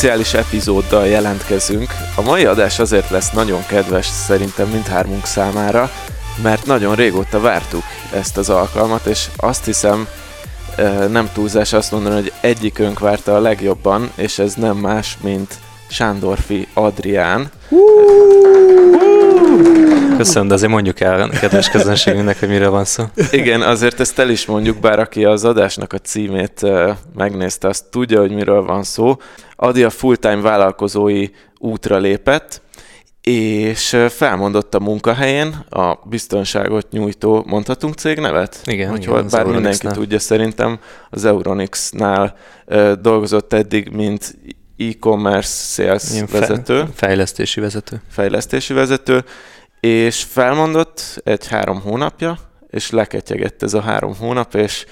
speciális epizóddal jelentkezünk. A mai adás azért lesz nagyon kedves szerintem mindhármunk számára, mert nagyon régóta vártuk ezt az alkalmat, és azt hiszem nem túlzás azt mondani, hogy egyikünk várta a legjobban, és ez nem más, mint Sándorfi Adrián. Köszönöm, de azért mondjuk el a kedves közönségünknek, hogy mire van szó. Igen, azért ezt el is mondjuk, bár aki az adásnak a címét megnézte, azt tudja, hogy miről van szó. Adi a full-time vállalkozói útra lépett, és felmondott a munkahelyén a biztonságot nyújtó, mondhatunk cégnevet? Igen, Úgyhogy igen bár mindenki tudja, szerintem az Euronix-nál dolgozott eddig, mint e-commerce sales Ilyen vezető. Fejlesztési vezető. Fejlesztési vezető, és felmondott egy három hónapja, és leketyegett ez a három hónap, és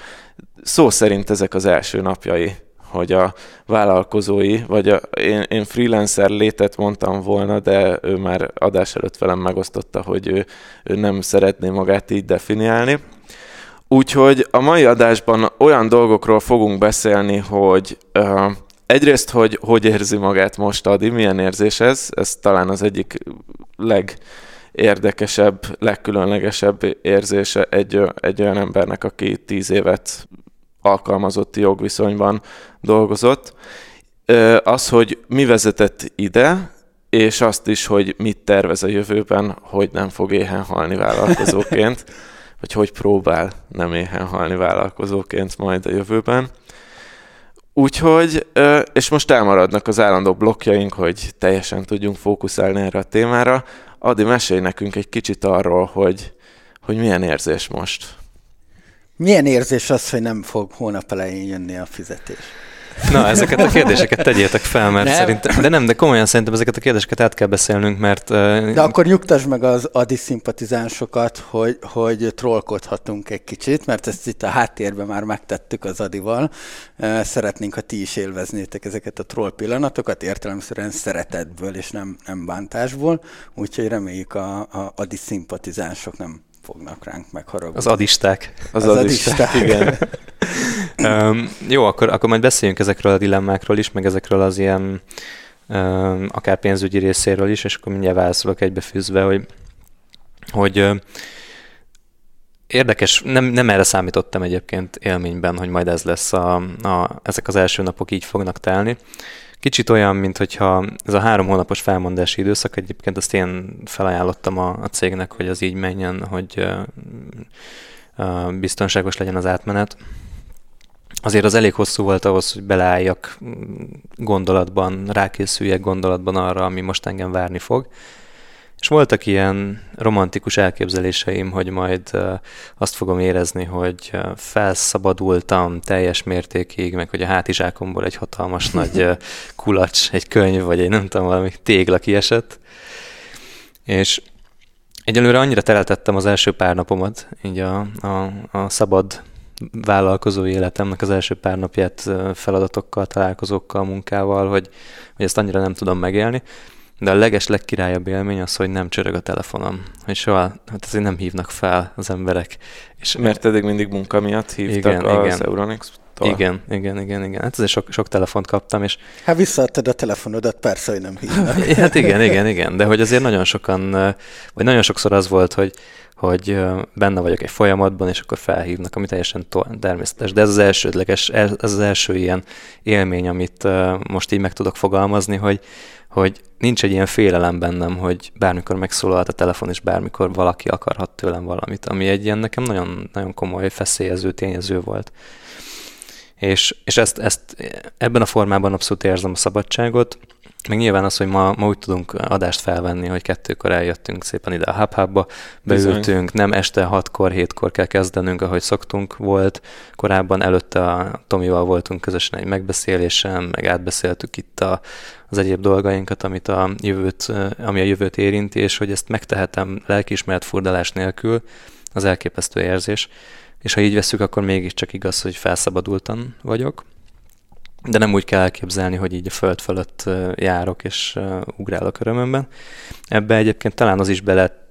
szó szerint ezek az első napjai hogy a vállalkozói, vagy a, én, én freelancer létet mondtam volna, de ő már adás előtt velem megosztotta, hogy ő, ő nem szeretné magát így definiálni. Úgyhogy a mai adásban olyan dolgokról fogunk beszélni, hogy uh, egyrészt, hogy hogy érzi magát most Adi, milyen érzés ez, ez talán az egyik legérdekesebb, legkülönlegesebb érzése egy, egy olyan embernek, aki tíz évet alkalmazotti jogviszonyban dolgozott. Az, hogy mi vezetett ide, és azt is, hogy mit tervez a jövőben, hogy nem fog éhen halni vállalkozóként, vagy hogy próbál nem éhen halni vállalkozóként majd a jövőben. Úgyhogy, és most elmaradnak az állandó blokkjaink, hogy teljesen tudjunk fókuszálni erre a témára. Adi, mesélj nekünk egy kicsit arról, hogy, hogy milyen érzés most. Milyen érzés az, hogy nem fog hónap elején jönni a fizetés? Na, ezeket a kérdéseket tegyétek fel, mert nem. szerintem, de nem, de komolyan szerintem ezeket a kérdéseket át kell beszélnünk, mert... Uh, de akkor nyugtasd meg az adi szimpatizánsokat, hogy, hogy trollkodhatunk egy kicsit, mert ezt itt a háttérben már megtettük az adival. Uh, szeretnénk, ha ti is élveznétek ezeket a troll pillanatokat, értelemszerűen szeretetből és nem, nem bántásból, úgyhogy reméljük a, a adi szimpatizánsok nem fognak ránk megharagudni. Az adisták. Az, az adisták, adisták, igen. um, jó, akkor, akkor majd beszéljünk ezekről a dilemmákról is, meg ezekről az ilyen um, akár pénzügyi részéről is, és akkor mindjárt válaszolok egybefűzve, hogy, hogy uh, Érdekes, nem, nem erre számítottam egyébként élményben, hogy majd ez lesz, a, a, ezek az első napok így fognak telni. Kicsit olyan, mint hogyha ez a három hónapos felmondási időszak, egyébként azt én felajánlottam a, a cégnek, hogy az így menjen, hogy uh, uh, biztonságos legyen az átmenet. Azért az elég hosszú volt ahhoz, hogy beleálljak gondolatban, rákészüljek gondolatban arra, ami most engem várni fog. És voltak ilyen romantikus elképzeléseim, hogy majd azt fogom érezni, hogy felszabadultam teljes mértékig, meg hogy a hátizsákomból egy hatalmas nagy kulacs, egy könyv, vagy egy nem tudom, valami tégla kiesett. És egyelőre annyira teleltettem az első pár napomat, így a, a, a szabad vállalkozó életemnek az első pár napját feladatokkal, találkozókkal, munkával, hogy, hogy ezt annyira nem tudom megélni. De a leges legkirályabb élmény az, hogy nem csörög a telefonom. Hogy soha, hát azért nem hívnak fel az emberek. És Mert eddig mindig munka miatt hívtak igen, az igen. Euronics -tól. Igen, igen, igen, igen. Hát azért sok, sok telefont kaptam, és... Hát visszaadtad a telefonodat, persze, hogy nem hívnak. hát igen, igen, igen, de hogy azért nagyon sokan, vagy nagyon sokszor az volt, hogy, hogy benne vagyok egy folyamatban, és akkor felhívnak, ami teljesen természetes. De ez az elsődleges, ez az első ilyen élmény, amit most így meg tudok fogalmazni, hogy, hogy nincs egy ilyen félelem bennem, hogy bármikor megszólalt a telefon, és bármikor valaki akarhat tőlem valamit, ami egy ilyen nekem nagyon, nagyon komoly feszélyező tényező volt. És, és ezt, ezt ebben a formában abszolút érzem a szabadságot, meg nyilván az, hogy ma, ma úgy tudunk adást felvenni, hogy kettőkor eljöttünk szépen ide a hub beültünk, nem este hatkor, hétkor kell kezdenünk, ahogy szoktunk volt. Korábban előtte a Tomival voltunk közösen egy megbeszélésen, meg átbeszéltük itt a, az egyéb dolgainkat, amit a jövőt, ami a jövőt érinti, és hogy ezt megtehetem lelkiismeret furdalás nélkül, az elképesztő érzés. És ha így veszük, akkor mégiscsak igaz, hogy felszabadultan vagyok. de nem úgy kell elképzelni, hogy így a föld fölött járok és ugrálok örömömben. Ebbe egyébként talán az is bele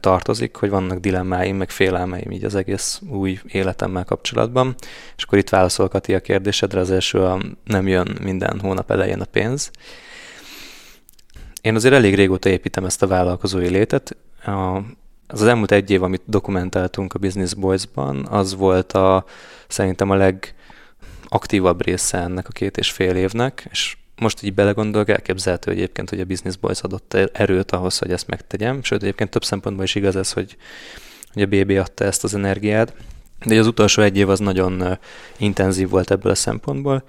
tartozik, hogy vannak dilemmáim, meg félelmeim így az egész új életemmel kapcsolatban. És akkor itt válaszol Kati a kérdésedre, az első a nem jön minden hónap elején a pénz. Én azért elég régóta építem ezt a vállalkozói létet. Az az elmúlt egy év, amit dokumentáltunk a Business Boys-ban, az volt a, szerintem a legaktívabb része ennek a két és fél évnek, és most így belegondolok, elképzelhető egyébként, hogy a Business Boys adott erőt ahhoz, hogy ezt megtegyem. Sőt, egyébként több szempontból is igaz ez, hogy, hogy a BB adta ezt az energiát. De az utolsó egy év az nagyon intenzív volt ebből a szempontból.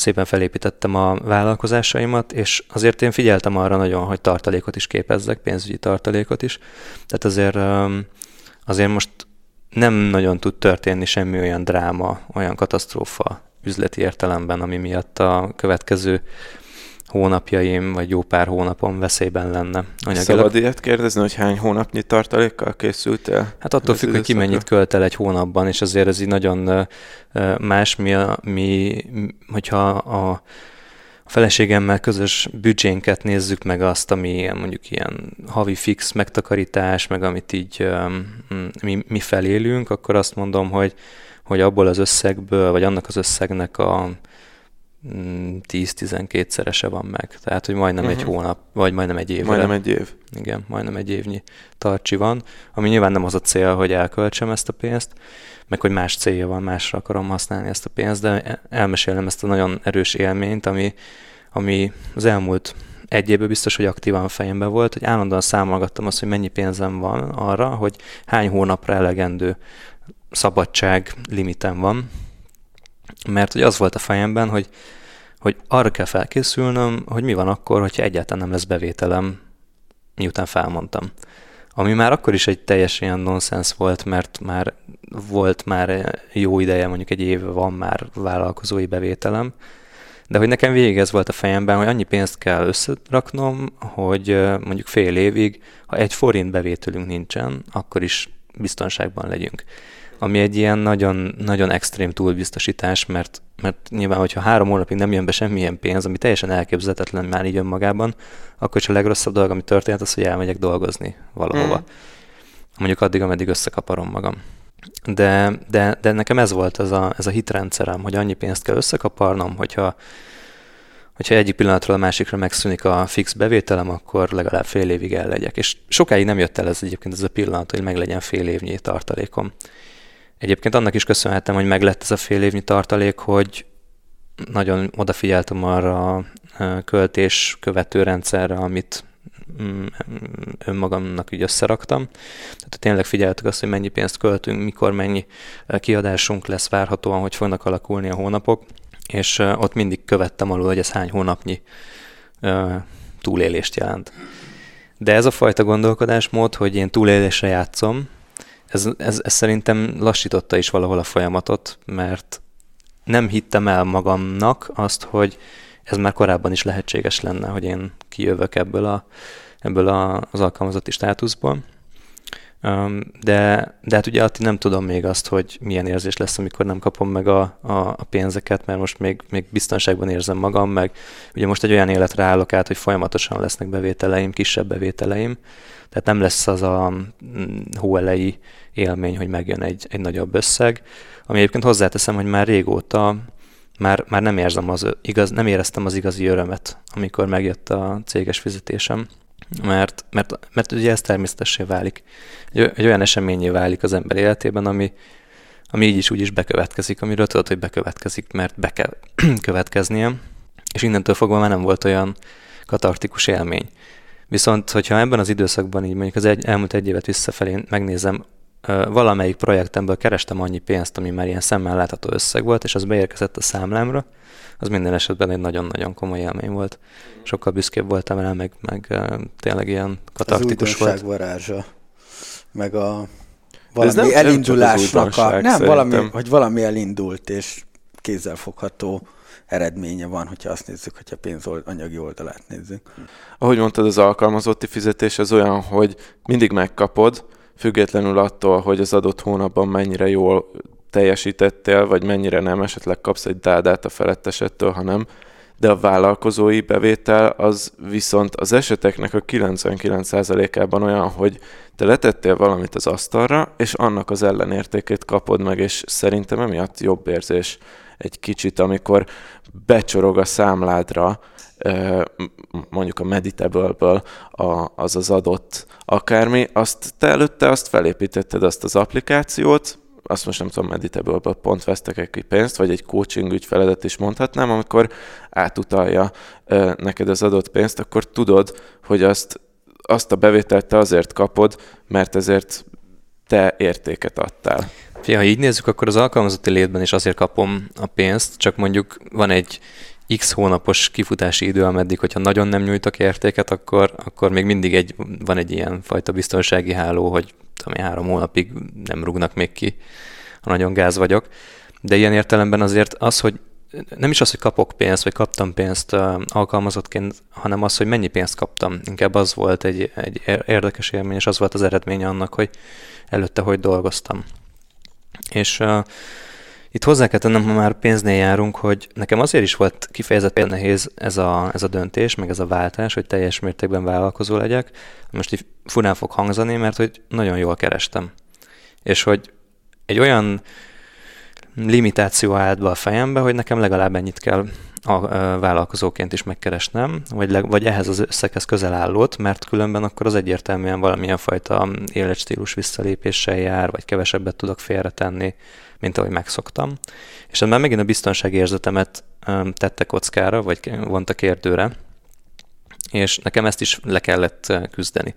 Szépen felépítettem a vállalkozásaimat, és azért én figyeltem arra nagyon, hogy tartalékot is képezzek, pénzügyi tartalékot is. Tehát azért, azért most nem nagyon tud történni semmi olyan dráma, olyan katasztrófa üzleti értelemben, ami miatt a következő hónapjaim, vagy jó pár hónapon veszélyben lenne anyagilag. Szabad ilyet kérdezni, hogy hány hónapnyi tartalékkal készültél? Hát attól függ, hogy ki mennyit költ el egy hónapban, és azért ez így nagyon más, mi, a, mi hogyha a feleségemmel közös büdzsénket nézzük meg azt, ami mondjuk ilyen havi fix megtakarítás, meg amit így mi, mi felélünk, akkor azt mondom, hogy hogy abból az összegből, vagy annak az összegnek a 10-12 mm, szerese van meg. Tehát, hogy majdnem uh-huh. egy mhm. hónap, vagy majdnem egy év. Majdnem egy év. Igen, majdnem egy évnyi tartsi van, ami nyilván nem az a cél, hogy elköltsem ezt a pénzt, meg hogy más célja van, másra akarom használni ezt a pénzt, de elmesélem ezt a nagyon erős élményt, ami, ami az elmúlt egy évben biztos, hogy aktívan fejemben volt, hogy állandóan számolgattam azt, hogy mennyi pénzem van arra, hogy hány hónapra elegendő szabadság limitem van, mert hogy az volt a fejemben, hogy, hogy arra kell felkészülnöm, hogy mi van akkor, hogyha egyáltalán nem lesz bevételem, miután felmondtam. Ami már akkor is egy teljes ilyen nonsens volt, mert már volt már jó ideje, mondjuk egy év van már vállalkozói bevételem, de hogy nekem végig ez volt a fejemben, hogy annyi pénzt kell összeraknom, hogy mondjuk fél évig, ha egy forint bevételünk nincsen, akkor is biztonságban legyünk ami egy ilyen nagyon, nagyon extrém túlbiztosítás, mert, mert nyilván, hogyha három hónapig nem jön be semmilyen pénz, ami teljesen elképzelhetetlen már így önmagában, akkor is a legrosszabb dolog, ami történt, az, hogy elmegyek dolgozni valahova. Mm. Mondjuk addig, ameddig összekaparom magam. De, de, de nekem ez volt ez a, ez a hitrendszerem, hogy annyi pénzt kell összekaparnom, hogyha, hogyha egyik pillanatról a másikra megszűnik a fix bevételem, akkor legalább fél évig el legyek. És sokáig nem jött el ez egyébként ez a pillanat, hogy meg legyen fél évnyi tartalékom. Egyébként annak is köszönhetem, hogy meglett ez a fél évnyi tartalék, hogy nagyon odafigyeltem arra a költés követő rendszerre, amit mm, önmagamnak így összeraktam. Tehát tényleg figyeltük azt, hogy mennyi pénzt költünk, mikor mennyi kiadásunk lesz várhatóan, hogy fognak alakulni a hónapok, és ott mindig követtem alul, hogy ez hány hónapnyi túlélést jelent. De ez a fajta gondolkodásmód, hogy én túlélésre játszom, ez, ez, ez szerintem lassította is valahol a folyamatot, mert nem hittem el magamnak azt, hogy ez már korábban is lehetséges lenne, hogy én kijövök ebből, a, ebből a, az alkalmazotti státuszból. De, de hát ugye nem tudom még azt, hogy milyen érzés lesz, amikor nem kapom meg a, a, a pénzeket, mert most még, még biztonságban érzem magam, meg ugye most egy olyan életre állok át, hogy folyamatosan lesznek bevételeim, kisebb bevételeim, tehát nem lesz az a mm, hóelei élmény, hogy megjön egy, egy nagyobb összeg, ami egyébként hozzáteszem, hogy már régóta már, már nem, érzem az, igaz, nem éreztem az igazi örömet, amikor megjött a céges fizetésem, mert, mert, mert ugye ez természetessé válik. Egy, egy olyan eseményé válik az ember életében, ami, ami így is úgy is bekövetkezik, amiről tudod, hogy bekövetkezik, mert be kell következnie, és innentől fogva már nem volt olyan katartikus élmény. Viszont, hogyha ebben az időszakban így mondjuk az egy, elmúlt egy évet visszafelé megnézem, valamelyik projektemből kerestem annyi pénzt, ami már ilyen szemmel látható összeg volt, és az beérkezett a számlámra, az minden esetben egy nagyon-nagyon komoly élmény volt. Sokkal büszkébb voltam rá, meg, meg tényleg ilyen katartikus volt. Az varázsa, meg a valami nem, elindulásnak nem a... Nem, valami, hogy valami elindult, és kézzelfogható eredménye van, hogyha azt nézzük, hogyha pénz anyagi oldalát nézzük. Ahogy mondtad, az alkalmazotti fizetés az olyan, hogy mindig megkapod, függetlenül attól, hogy az adott hónapban mennyire jól teljesítettél, vagy mennyire nem, esetleg kapsz egy dádát a felettesettől, hanem de a vállalkozói bevétel az viszont az eseteknek a 99%-ában olyan, hogy te letettél valamit az asztalra, és annak az ellenértékét kapod meg, és szerintem emiatt jobb érzés egy kicsit, amikor becsorog a számládra, mondjuk a Meditable-ből az az adott akármi, azt te előtte azt felépítetted azt az applikációt, azt most nem tudom, meditable pont vesztek ki pénzt, vagy egy coaching ügyfeledet is mondhatnám, amikor átutalja neked az adott pénzt, akkor tudod, hogy azt, azt a bevételt te azért kapod, mert ezért te értéket adtál. Fia, ha így nézzük, akkor az alkalmazotti létben is azért kapom a pénzt, csak mondjuk van egy x hónapos kifutási idő, ameddig, hogyha nagyon nem nyújtok értéket, akkor, akkor még mindig egy, van egy ilyen fajta biztonsági háló, hogy tudom, három hónapig nem rúgnak még ki, ha nagyon gáz vagyok. De ilyen értelemben azért az, hogy nem is az, hogy kapok pénzt, vagy kaptam pénzt alkalmazottként, hanem az, hogy mennyi pénzt kaptam. Inkább az volt egy, egy érdekes élmény, és az volt az eredménye annak, hogy előtte hogy dolgoztam. És uh, itt hozzá kell tennem, ha már pénznél járunk, hogy nekem azért is volt kifejezetten nehéz ez a, ez a döntés, meg ez a váltás, hogy teljes mértékben vállalkozó legyek. Most így furán fog hangzani, mert hogy nagyon jól kerestem. És hogy egy olyan limitáció állt be a fejembe, hogy nekem legalább ennyit kell a vállalkozóként is megkeresnem, vagy, le, vagy ehhez az összeghez közel állót, mert különben akkor az egyértelműen valamilyen fajta életstílus visszalépéssel jár, vagy kevesebbet tudok félretenni, mint ahogy megszoktam. És már megint a biztonsági érzetemet tette kockára, vagy vonta kérdőre, és nekem ezt is le kellett küzdeni.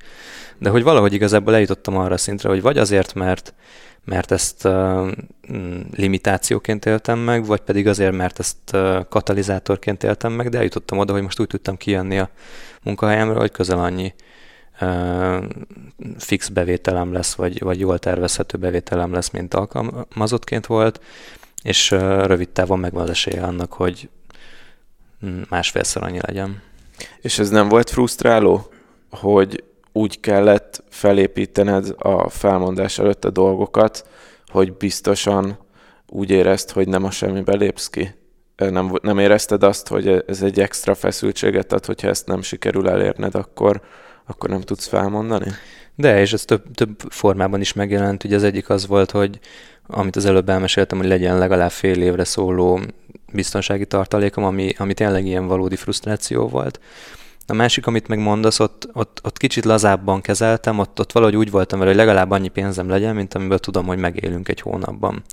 De hogy valahogy igazából eljutottam arra szintre, hogy vagy azért, mert mert ezt uh, limitációként éltem meg, vagy pedig azért, mert ezt uh, katalizátorként éltem meg, de eljutottam oda, hogy most úgy tudtam kijönni a munkahelyemről, hogy közel annyi fix bevételem lesz, vagy, vagy jól tervezhető bevételem lesz, mint alkalmazottként volt, és rövid távon megvan az esélye annak, hogy másfélszer annyi legyen. És ez nem volt frusztráló, hogy úgy kellett felépítened a felmondás előtt a dolgokat, hogy biztosan úgy érezt, hogy nem a semmibe lépsz ki? Nem, nem érezted azt, hogy ez egy extra feszültséget ad, hogyha ezt nem sikerül elérned, akkor, akkor nem tudsz felmondani? De, és ez több, több formában is megjelent. Ugye az egyik az volt, hogy amit az előbb elmeséltem, hogy legyen legalább fél évre szóló biztonsági tartalékom, ami, ami tényleg ilyen valódi frusztráció volt. A másik, amit megmondasz, ott, ott, ott kicsit lazábban kezeltem, ott, ott valahogy úgy voltam vele, hogy legalább annyi pénzem legyen, mint amiből tudom, hogy megélünk egy hónapban.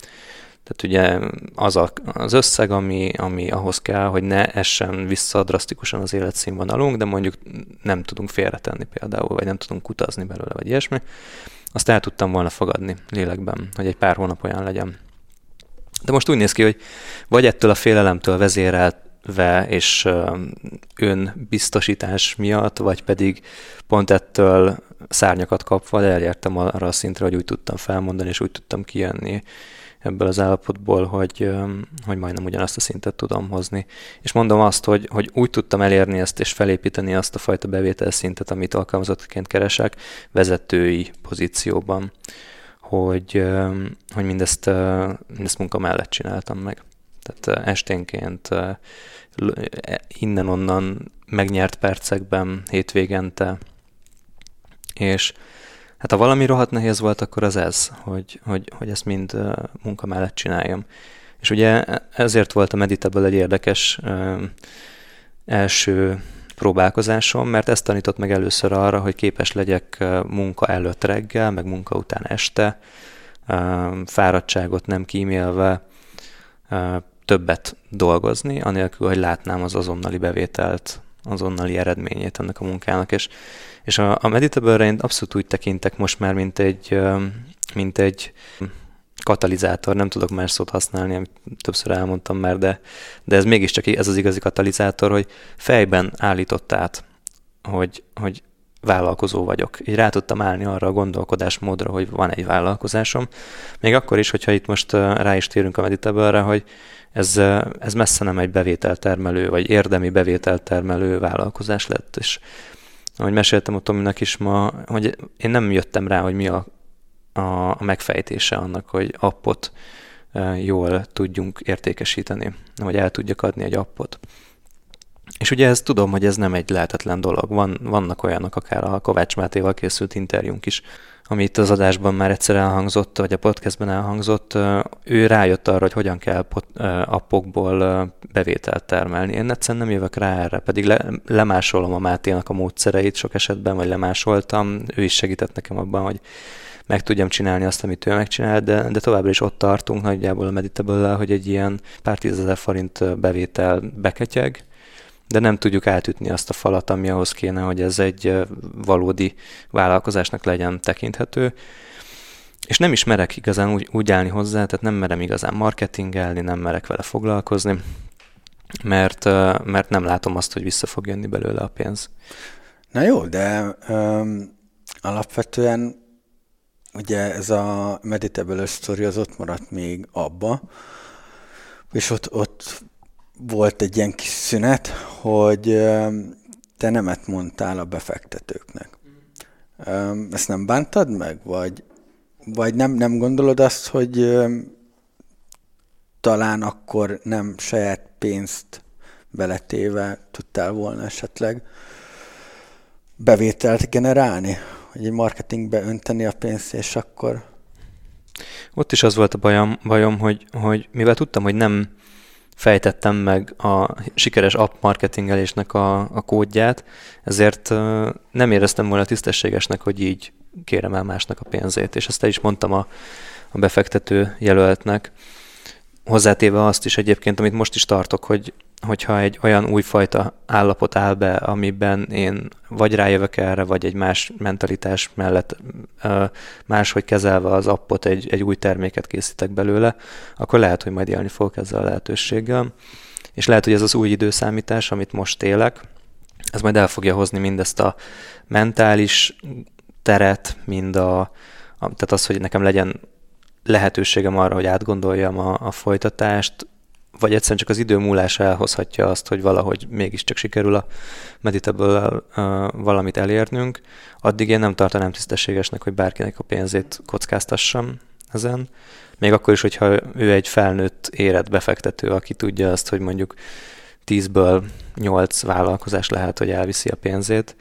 Tehát ugye az a, az összeg, ami, ami ahhoz kell, hogy ne essen vissza drasztikusan az életszínvonalunk, de mondjuk nem tudunk félretenni például, vagy nem tudunk utazni belőle, vagy ilyesmi, azt el tudtam volna fogadni lélekben, hogy egy pár hónap olyan legyen. De most úgy néz ki, hogy vagy ettől a félelemtől vezérelt ve és önbiztosítás miatt, vagy pedig pont ettől szárnyakat kapva elértem arra a szintre, hogy úgy tudtam felmondani, és úgy tudtam kijönni ebből az állapotból, hogy, hogy majdnem ugyanazt a szintet tudom hozni. És mondom azt, hogy, hogy úgy tudtam elérni ezt és felépíteni azt a fajta bevételszintet, amit alkalmazottként keresek, vezetői pozícióban, hogy, hogy mindezt, mindezt munka mellett csináltam meg. Tehát esténként innen-onnan megnyert percekben, hétvégente, és hát ha valami rohadt nehéz volt, akkor az ez, hogy, hogy, hogy ezt mind munka mellett csináljam. És ugye ezért volt a Meditable egy érdekes első próbálkozásom, mert ezt tanított meg először arra, hogy képes legyek munka előtt reggel, meg munka után este, fáradtságot nem kímélve, többet dolgozni, anélkül, hogy látnám az azonnali bevételt, azonnali eredményét ennek a munkának. És, és a, a Meditable-re én abszolút úgy tekintek most már, mint egy, mint egy katalizátor, nem tudok más szót használni, amit többször elmondtam már, de, de ez mégiscsak ez az igazi katalizátor, hogy fejben állított át, hogy, hogy vállalkozó vagyok. Így rá tudtam állni arra a gondolkodásmódra, hogy van egy vállalkozásom. Még akkor is, hogyha itt most rá is térünk a meditable hogy ez, ez messze nem egy bevételtermelő, vagy érdemi bevételtermelő vállalkozás lett, és ahogy meséltem a Tominak is ma, hogy én nem jöttem rá, hogy mi a, a, a megfejtése annak, hogy appot jól tudjunk értékesíteni, vagy el tudjak adni egy appot. És ugye ezt tudom, hogy ez nem egy lehetetlen dolog. Van, vannak olyanok, akár a Kovács Mátéval készült interjúnk is, ami az adásban már egyszer elhangzott, vagy a podcastben elhangzott, ő rájött arra, hogy hogyan kell appokból bevételt termelni. Én egyszerűen nem jövök rá erre, pedig le, lemásolom a Máténak a módszereit sok esetben, vagy lemásoltam. Ő is segített nekem abban, hogy meg tudjam csinálni azt, amit ő megcsinál, de, de továbbra is ott tartunk nagyjából a meditable hogy egy ilyen pár tízezer forint bevétel beketyeg, de nem tudjuk átütni azt a falat, ami ahhoz kéne, hogy ez egy valódi vállalkozásnak legyen tekinthető. És nem is merek igazán úgy, úgy állni hozzá, tehát nem merem igazán marketingelni, nem merek vele foglalkozni, mert, mert nem látom azt, hogy vissza fog jönni belőle a pénz. Na jó, de um, alapvetően ugye ez a Meditable Story az ott maradt még abba, és ott, ott volt egy ilyen kis szünet, hogy te nemet mondtál a befektetőknek. Ezt nem bántad meg? Vagy, vagy nem, nem gondolod azt, hogy talán akkor nem saját pénzt beletéve tudtál volna esetleg bevételt generálni? Egy marketingbe önteni a pénzt, és akkor... Ott is az volt a bajom, bajom hogy, hogy mivel tudtam, hogy nem fejtettem meg a sikeres app marketingelésnek a, a kódját, ezért nem éreztem volna tisztességesnek, hogy így kérem el másnak a pénzét. És ezt el is mondtam a, a befektető jelöltnek. Hozzátéve azt is egyébként, amit most is tartok, hogy hogyha egy olyan újfajta állapot áll be, amiben én vagy rájövök erre, vagy egy más mentalitás mellett máshogy kezelve az appot egy, egy új terméket készítek belőle, akkor lehet, hogy majd élni fogok ezzel a lehetőséggel. És lehet, hogy ez az új időszámítás, amit most élek, ez majd el fogja hozni mindezt a mentális teret, mind a, a tehát az, hogy nekem legyen lehetőségem arra, hogy átgondoljam a, a folytatást, vagy egyszerűen csak az idő múlása elhozhatja azt, hogy valahogy mégiscsak sikerül a meditable valamit elérnünk, addig én nem tartanám tisztességesnek, hogy bárkinek a pénzét kockáztassam ezen. Még akkor is, hogyha ő egy felnőtt érett befektető, aki tudja azt, hogy mondjuk 10-ből 8 vállalkozás lehet, hogy elviszi a pénzét,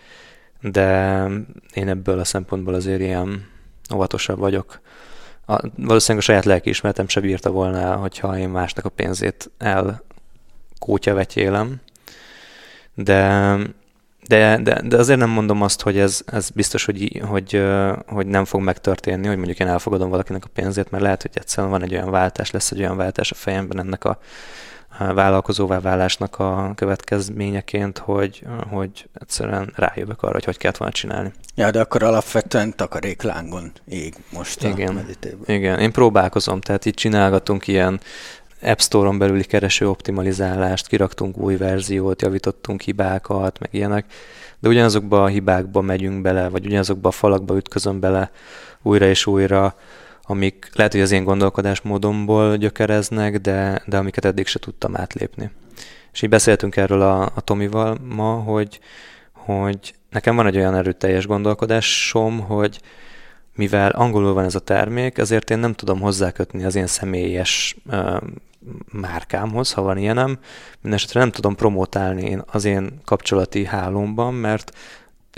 de én ebből a szempontból azért ilyen óvatosabb vagyok a, valószínűleg a saját lelkiismeretem se bírta volna, hogyha én másnak a pénzét el vetyélem. De, de, de, de azért nem mondom azt, hogy ez, ez biztos, hogy, hogy, hogy nem fog megtörténni, hogy mondjuk én elfogadom valakinek a pénzét, mert lehet, hogy egyszerűen van egy olyan váltás, lesz egy olyan váltás a fejemben ennek a, vállalkozóvá válásnak a következményeként, hogy, hogy egyszerűen rájövök arra, hogy hogy kellett volna csinálni. Ja, de akkor alapvetően takaréklángon ég most igen, a Igen, én próbálkozom, tehát itt csinálgatunk ilyen App Store-on belüli kereső optimalizálást, kiraktunk új verziót, javítottunk hibákat, meg ilyenek, de ugyanazokba a hibákba megyünk bele, vagy ugyanazokba a falakba ütközöm bele újra és újra, amik lehet, hogy az én gondolkodásmódomból gyökereznek, de, de amiket eddig se tudtam átlépni. És így beszéltünk erről a, a Tomival ma, hogy, hogy nekem van egy olyan erőteljes gondolkodásom, hogy mivel angolul van ez a termék, ezért én nem tudom hozzákötni az én személyes uh, márkámhoz, ha van ilyenem. Mindenesetre nem tudom promotálni az én kapcsolati hálómban, mert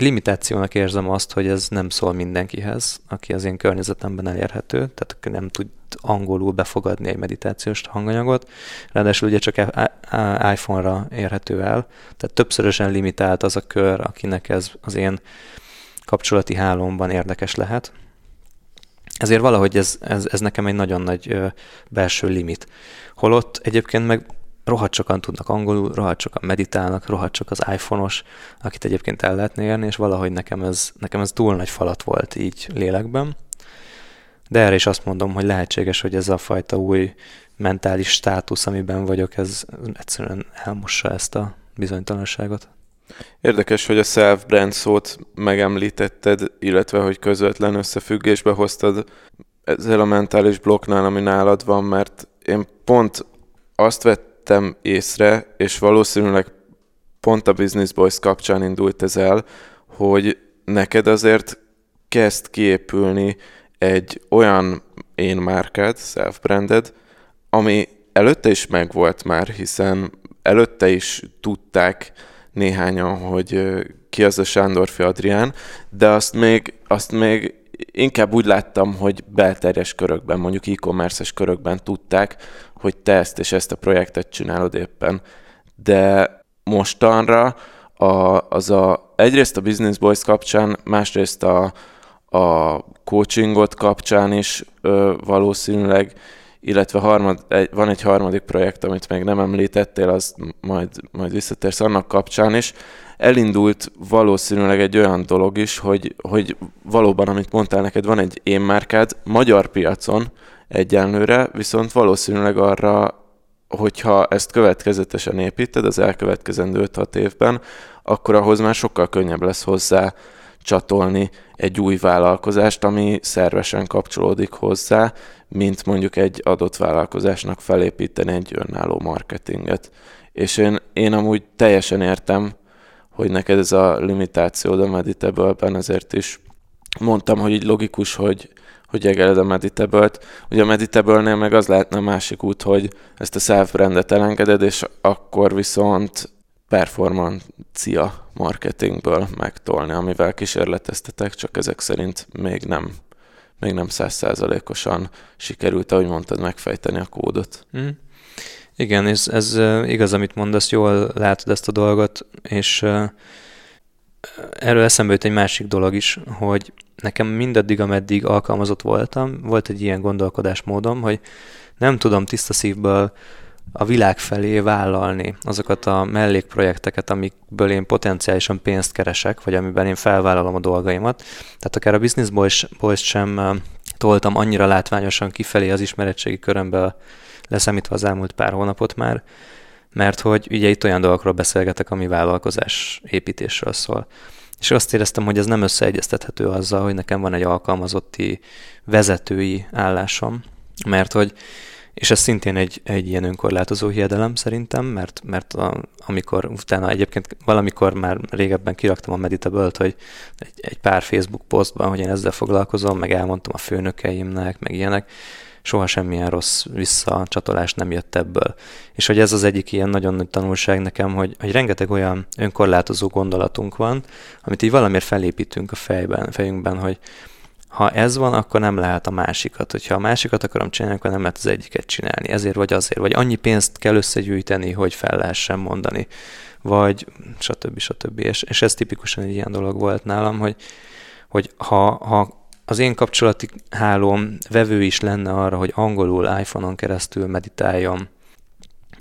limitációnak érzem azt, hogy ez nem szól mindenkihez, aki az én környezetemben elérhető, tehát aki nem tud angolul befogadni egy meditációs hanganyagot, ráadásul ugye csak iPhone-ra érhető el, tehát többszörösen limitált az a kör, akinek ez az én kapcsolati hálómban érdekes lehet. Ezért valahogy ez, ez, ez nekem egy nagyon nagy belső limit. Holott egyébként meg rohadt sokan tudnak angolul, rohadt sokan meditálnak, rohadt sok az iPhone-os, akit egyébként el lehetne érni, és valahogy nekem ez, nekem ez túl nagy falat volt így lélekben. De erre is azt mondom, hogy lehetséges, hogy ez a fajta új mentális státusz, amiben vagyok, ez egyszerűen elmossa ezt a bizonytalanságot. Érdekes, hogy a self-brand szót megemlítetted, illetve hogy közvetlen összefüggésbe hoztad ezzel a mentális blokknál, ami nálad van, mert én pont azt vett vettem észre, és valószínűleg pont a Business Boys kapcsán indult ez el, hogy neked azért kezd kiépülni egy olyan én márkád, self-branded, ami előtte is megvolt már, hiszen előtte is tudták néhányan, hogy ki az a Sándorfi Adrián, de azt még, azt még inkább úgy láttam, hogy belterjes körökben, mondjuk e-commerce-es körökben tudták, hogy te ezt és ezt a projektet csinálod éppen. De mostanra a, az a, egyrészt a Business Boys kapcsán, másrészt a, a coachingot kapcsán is ö, valószínűleg, illetve harmad, egy, van egy harmadik projekt, amit még nem említettél, az majd, majd visszatérsz annak kapcsán is. Elindult valószínűleg egy olyan dolog is, hogy, hogy valóban, amit mondtál neked, van egy én márkád magyar piacon egyenlőre, viszont valószínűleg arra hogyha ezt következetesen építed az elkövetkezendő 5-6 évben, akkor ahhoz már sokkal könnyebb lesz hozzá csatolni egy új vállalkozást, ami szervesen kapcsolódik hozzá, mint mondjuk egy adott vállalkozásnak felépíteni egy önálló marketinget. És én, én amúgy teljesen értem, hogy neked ez a limitációd a Meditable-ben, ezért is mondtam, hogy így logikus, hogy, hogy egeled a Meditable-t. Ugye a Meditable-nél meg az lehetne a másik út, hogy ezt a self-brandet elengeded, és akkor viszont performancia marketingből megtolni, amivel kísérleteztetek, csak ezek szerint még nem még nem százszázalékosan sikerült, ahogy mondtad, megfejteni a kódot. Mm. Igen, és ez igaz, amit mondasz, jól látod ezt a dolgot, és erről eszembe jut egy másik dolog is, hogy nekem mindaddig, ameddig alkalmazott voltam, volt egy ilyen gondolkodásmódom, hogy nem tudom tiszta szívből a világ felé vállalni azokat a mellékprojekteket, amikből én potenciálisan pénzt keresek, vagy amiben én felvállalom a dolgaimat. Tehát akár a Business Boys, Boys sem toltam annyira látványosan kifelé az ismeretségi körömbe leszámítva az elmúlt pár hónapot már, mert hogy ugye itt olyan dolgokról beszélgetek, ami vállalkozás építésről szól. És azt éreztem, hogy ez nem összeegyeztethető azzal, hogy nekem van egy alkalmazotti vezetői állásom, mert hogy és ez szintén egy, egy ilyen önkorlátozó hiedelem szerintem, mert, mert a, amikor utána egyébként valamikor már régebben kiraktam a meditable hogy egy, egy pár Facebook posztban, hogy én ezzel foglalkozom, meg elmondtam a főnökeimnek, meg ilyenek, soha semmilyen rossz visszacsatolás nem jött ebből. És hogy ez az egyik ilyen nagyon nagy tanulság nekem, hogy, hogy rengeteg olyan önkorlátozó gondolatunk van, amit így valamiért felépítünk a fejben, fejünkben, hogy ha ez van, akkor nem lehet a másikat. Hogyha a másikat akarom csinálni, akkor nem lehet az egyiket csinálni. Ezért vagy azért. Vagy annyi pénzt kell összegyűjteni, hogy fel lehessen mondani. Vagy stb. stb. És, és ez tipikusan egy ilyen dolog volt nálam, hogy, hogy ha, ha az én kapcsolati hálóm vevő is lenne arra, hogy angolul iPhone-on keresztül meditáljon,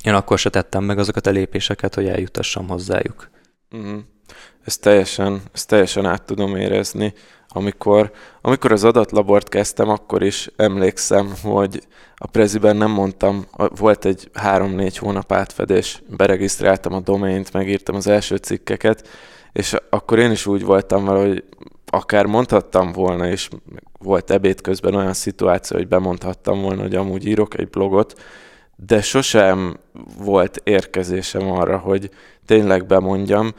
én akkor se tettem meg azokat a lépéseket, hogy eljutassam hozzájuk. Uh-huh. Ezt teljesen, ezt teljesen át tudom érezni. Amikor, amikor az adatlabort kezdtem, akkor is emlékszem, hogy a Preziben nem mondtam, volt egy három-négy hónap átfedés, beregisztráltam a domaint, megírtam az első cikkeket, és akkor én is úgy voltam vele, hogy akár mondhattam volna, és volt ebéd közben olyan szituáció, hogy bemondhattam volna, hogy amúgy írok egy blogot, de sosem volt érkezésem arra, hogy tényleg bemondjam,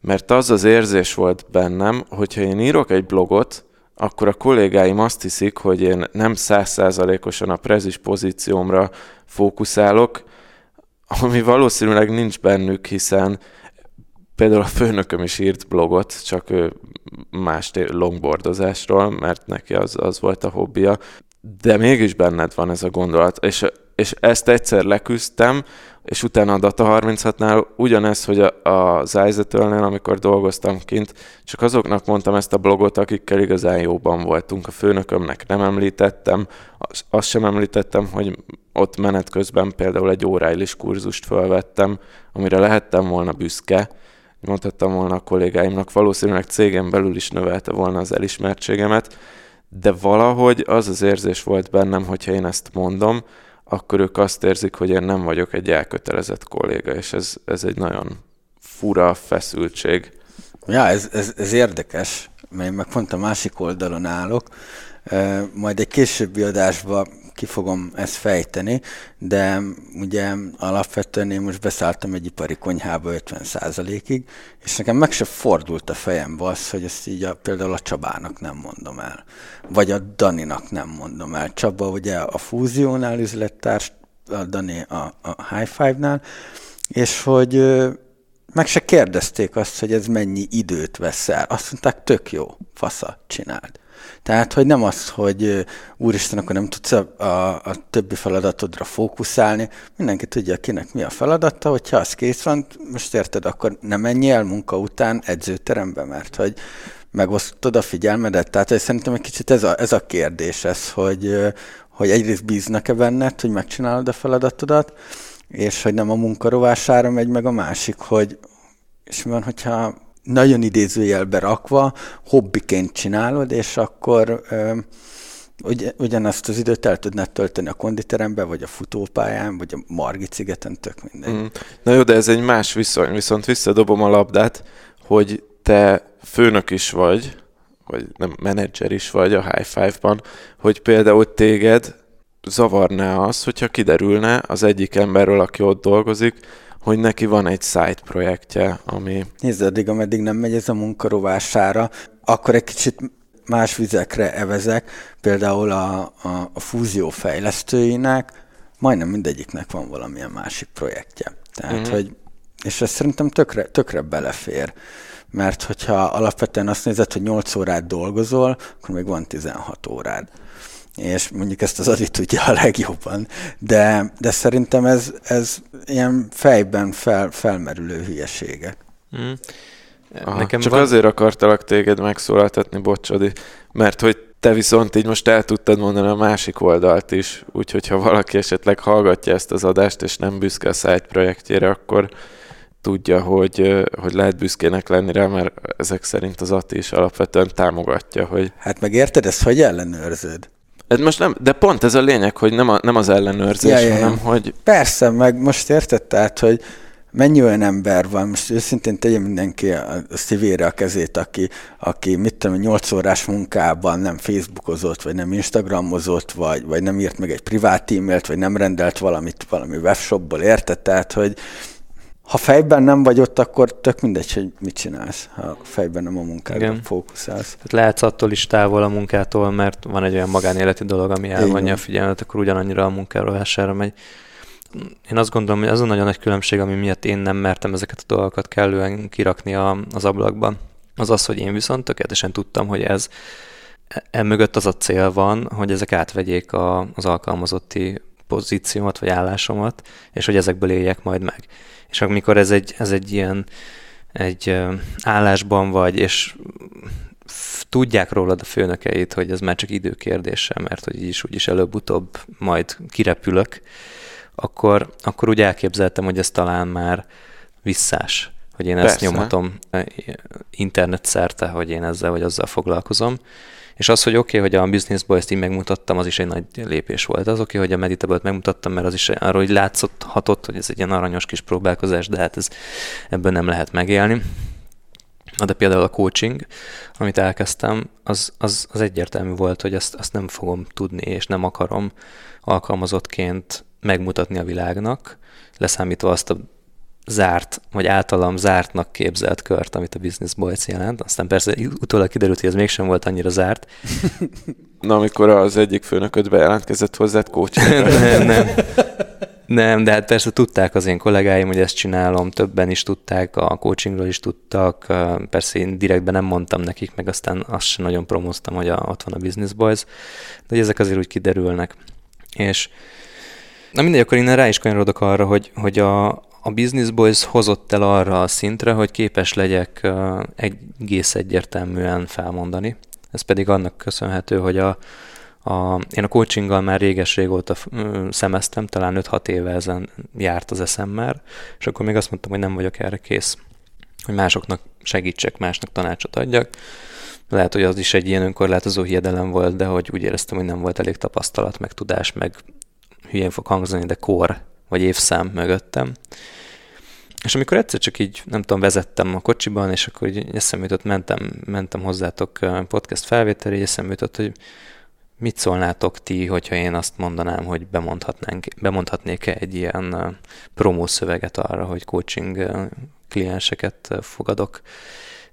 mert az az érzés volt bennem, hogyha én írok egy blogot, akkor a kollégáim azt hiszik, hogy én nem százszázalékosan a prezis pozíciómra fókuszálok, ami valószínűleg nincs bennük, hiszen például a főnököm is írt blogot, csak más longboardozásról, mert neki az, az volt a hobbija, de mégis benned van ez a gondolat, és, és ezt egyszer leküzdtem, és utána a Data 36-nál ugyanez, hogy a, az Izetölnél, amikor dolgoztam kint, csak azoknak mondtam ezt a blogot, akikkel igazán jóban voltunk. A főnökömnek nem említettem, azt sem említettem, hogy ott menet közben például egy óráilis kurzust felvettem, amire lehettem volna büszke, mondhattam volna a kollégáimnak, valószínűleg cégem belül is növelte volna az elismertségemet, de valahogy az az érzés volt bennem, hogyha én ezt mondom, akkor ők azt érzik, hogy én nem vagyok egy elkötelezett kolléga, és ez, ez egy nagyon fura feszültség. Ja, ez, ez, ez érdekes, mert én meg pont a másik oldalon állok. Majd egy későbbi adásban ki fogom ezt fejteni, de ugye alapvetően én most beszálltam egy ipari konyhába 50%-ig, és nekem meg se fordult a fejembe az, hogy ezt így a, például a Csabának nem mondom el, vagy a Daninak nem mondom el. Csaba ugye a fúziónál üzlettárs, a Dani a, a High Five-nál, és hogy meg se kérdezték azt, hogy ez mennyi időt vesz el. Azt mondták, tök jó, fasza, csináld. Tehát, hogy nem az, hogy úristen, akkor nem tudsz a, a, a többi feladatodra fókuszálni. Mindenki tudja, kinek mi a feladata, hogyha az kész van, most érted, akkor nem menj el munka után edzőterembe, mert hogy megosztod a figyelmedet. Tehát hogy szerintem egy kicsit ez a, ez a kérdés, ez, hogy, hogy egyrészt bíznak-e benned, hogy megcsinálod a feladatodat, és hogy nem a munkarovására megy meg a másik, hogy és mi van, hogyha nagyon idézőjelbe rakva, hobbiként csinálod, és akkor ö, ugy, ugyanazt az időt el tudnád tölteni a konditerembe, vagy a futópályán, vagy a Margit szigeten, tök mindegy. Mm. Na jó, de ez egy más viszony, viszont visszadobom a labdát, hogy te főnök is vagy, vagy nem, menedzser is vagy a High Five-ban, hogy például téged zavarná az, hogyha kiderülne az egyik emberről, aki ott dolgozik, hogy neki van egy side projektje, ami... Nézd, addig, ameddig nem megy ez a munkarovására, akkor egy kicsit más vizekre evezek, például a, a, a fúzió fejlesztőinek, majdnem mindegyiknek van valamilyen másik projektje. Tehát, mm-hmm. hogy, és ez szerintem tökre, tökre belefér, mert hogyha alapvetően azt nézed, hogy 8 órát dolgozol, akkor még van 16 órád és mondjuk ezt az Adi tudja a legjobban, de, de szerintem ez, ez ilyen fejben fel, felmerülő hülyeségek. Mm. Aha, Nekem csak van... azért akartalak téged megszólaltatni, bocsadi, mert hogy te viszont így most el tudtad mondani a másik oldalt is, úgyhogy ha valaki esetleg hallgatja ezt az adást, és nem büszke a site projektjére, akkor tudja, hogy, hogy lehet büszkének lenni rá, mert ezek szerint az Ati is alapvetően támogatja, hogy... Hát meg érted, ezt hogy ellenőrzöd? Ez most nem, de pont ez a lényeg, hogy nem, a, nem az ellenőrzés, ja, ja, ja. hanem hogy... Persze, meg most érted, tehát, hogy mennyi olyan ember van, most őszintén tegye mindenki a szívére a kezét, aki, aki mit tudom, 8 órás munkában nem Facebookozott, vagy nem Instagramozott, vagy, vagy nem írt meg egy privát e-mailt, vagy nem rendelt valamit valami webshopból, érted? Tehát, hogy ha fejben nem vagy ott, akkor tök mindegy, hogy mit csinálsz, ha fejben nem a munkádra Igen. fókuszálsz. Tehát lehetsz attól is távol a munkától, mert van egy olyan magánéleti dolog, ami elvonja a figyelmet, akkor ugyanannyira a munkárolására megy. Én azt gondolom, hogy az a nagyon nagy különbség, ami miatt én nem mertem ezeket a dolgokat kellően kirakni a, az ablakban, az az, hogy én viszont tökéletesen tudtam, hogy ez emögött az a cél van, hogy ezek átvegyék a, az alkalmazotti pozíciómat vagy állásomat, és hogy ezekből éljek majd meg. És amikor ez egy, ez egy ilyen egy állásban vagy, és tudják rólad a főnökeit, hogy ez már csak időkérdése, mert hogy így is úgyis előbb-utóbb majd kirepülök, akkor, akkor úgy elképzeltem, hogy ez talán már visszás, hogy én Persze. ezt nyomhatom internet szerte, hogy én ezzel vagy azzal foglalkozom. És az, hogy oké, okay, hogy a Boy ezt így megmutattam, az is egy nagy lépés volt. Az oké, okay, hogy a Meditable-t megmutattam, mert az is arról hogy hatott, hogy ez egy ilyen aranyos kis próbálkozás, de hát ez, ebből nem lehet megélni. De például a coaching, amit elkezdtem, az, az, az egyértelmű volt, hogy azt, azt nem fogom tudni, és nem akarom alkalmazottként megmutatni a világnak, leszámítva azt a zárt, vagy általam zártnak képzelt kört, amit a Business Boys jelent. Aztán persze utólag kiderült, hogy ez mégsem volt annyira zárt. Na, amikor az egyik főnököd bejelentkezett hozzád coach Nem, nem. Nem, de hát persze tudták az én kollégáim, hogy ezt csinálom, többen is tudták, a coachingról is tudtak, persze én direktben nem mondtam nekik, meg aztán azt sem nagyon promóztam, hogy a, ott van a Business Boys, de ezek azért úgy kiderülnek. És Na mindegy, akkor innen rá is kanyarodok arra, hogy, hogy a, a Business Boys hozott el arra a szintre, hogy képes legyek egész egyértelműen felmondani. Ez pedig annak köszönhető, hogy a, a, én a coachinggal már réges régóta szemeztem, talán 5-6 éve ezen járt az eszem már, és akkor még azt mondtam, hogy nem vagyok erre kész, hogy másoknak segítsek, másnak tanácsot adjak. Lehet, hogy az is egy ilyen önkorlátozó hiedelem volt, de hogy úgy éreztem, hogy nem volt elég tapasztalat, meg tudás, meg hülyén fog hangzani, de kor vagy évszám mögöttem. És amikor egyszer csak így, nem tudom, vezettem a kocsiban, és akkor így eszembe jutott, mentem, mentem hozzátok podcast felvételre, és eszembe jutott, hogy mit szólnátok ti, hogyha én azt mondanám, hogy bemondhatnánk, bemondhatnék-e egy ilyen promószöveget arra, hogy coaching klienseket fogadok.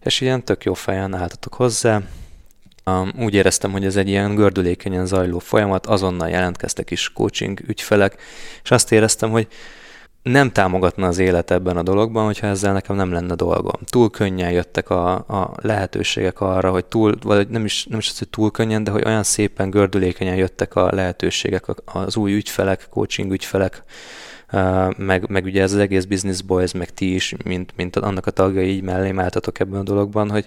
És ilyen tök jó fejen álltatok hozzá, Úgy éreztem, hogy ez egy ilyen gördülékenyen zajló folyamat, azonnal jelentkeztek is coaching ügyfelek, és azt éreztem, hogy nem támogatna az élet ebben a dologban, hogyha ezzel nekem nem lenne dolgom. Túl könnyen jöttek a, a lehetőségek arra, hogy túl, vagy nem is, nem is az, hogy túl könnyen, de hogy olyan szépen gördülékenyen jöttek a lehetőségek, az új ügyfelek, coaching ügyfelek, meg, meg ugye ez az egész Business Boys, meg ti is, mint, mint annak a tagjai így mellé álltatok ebben a dologban, hogy,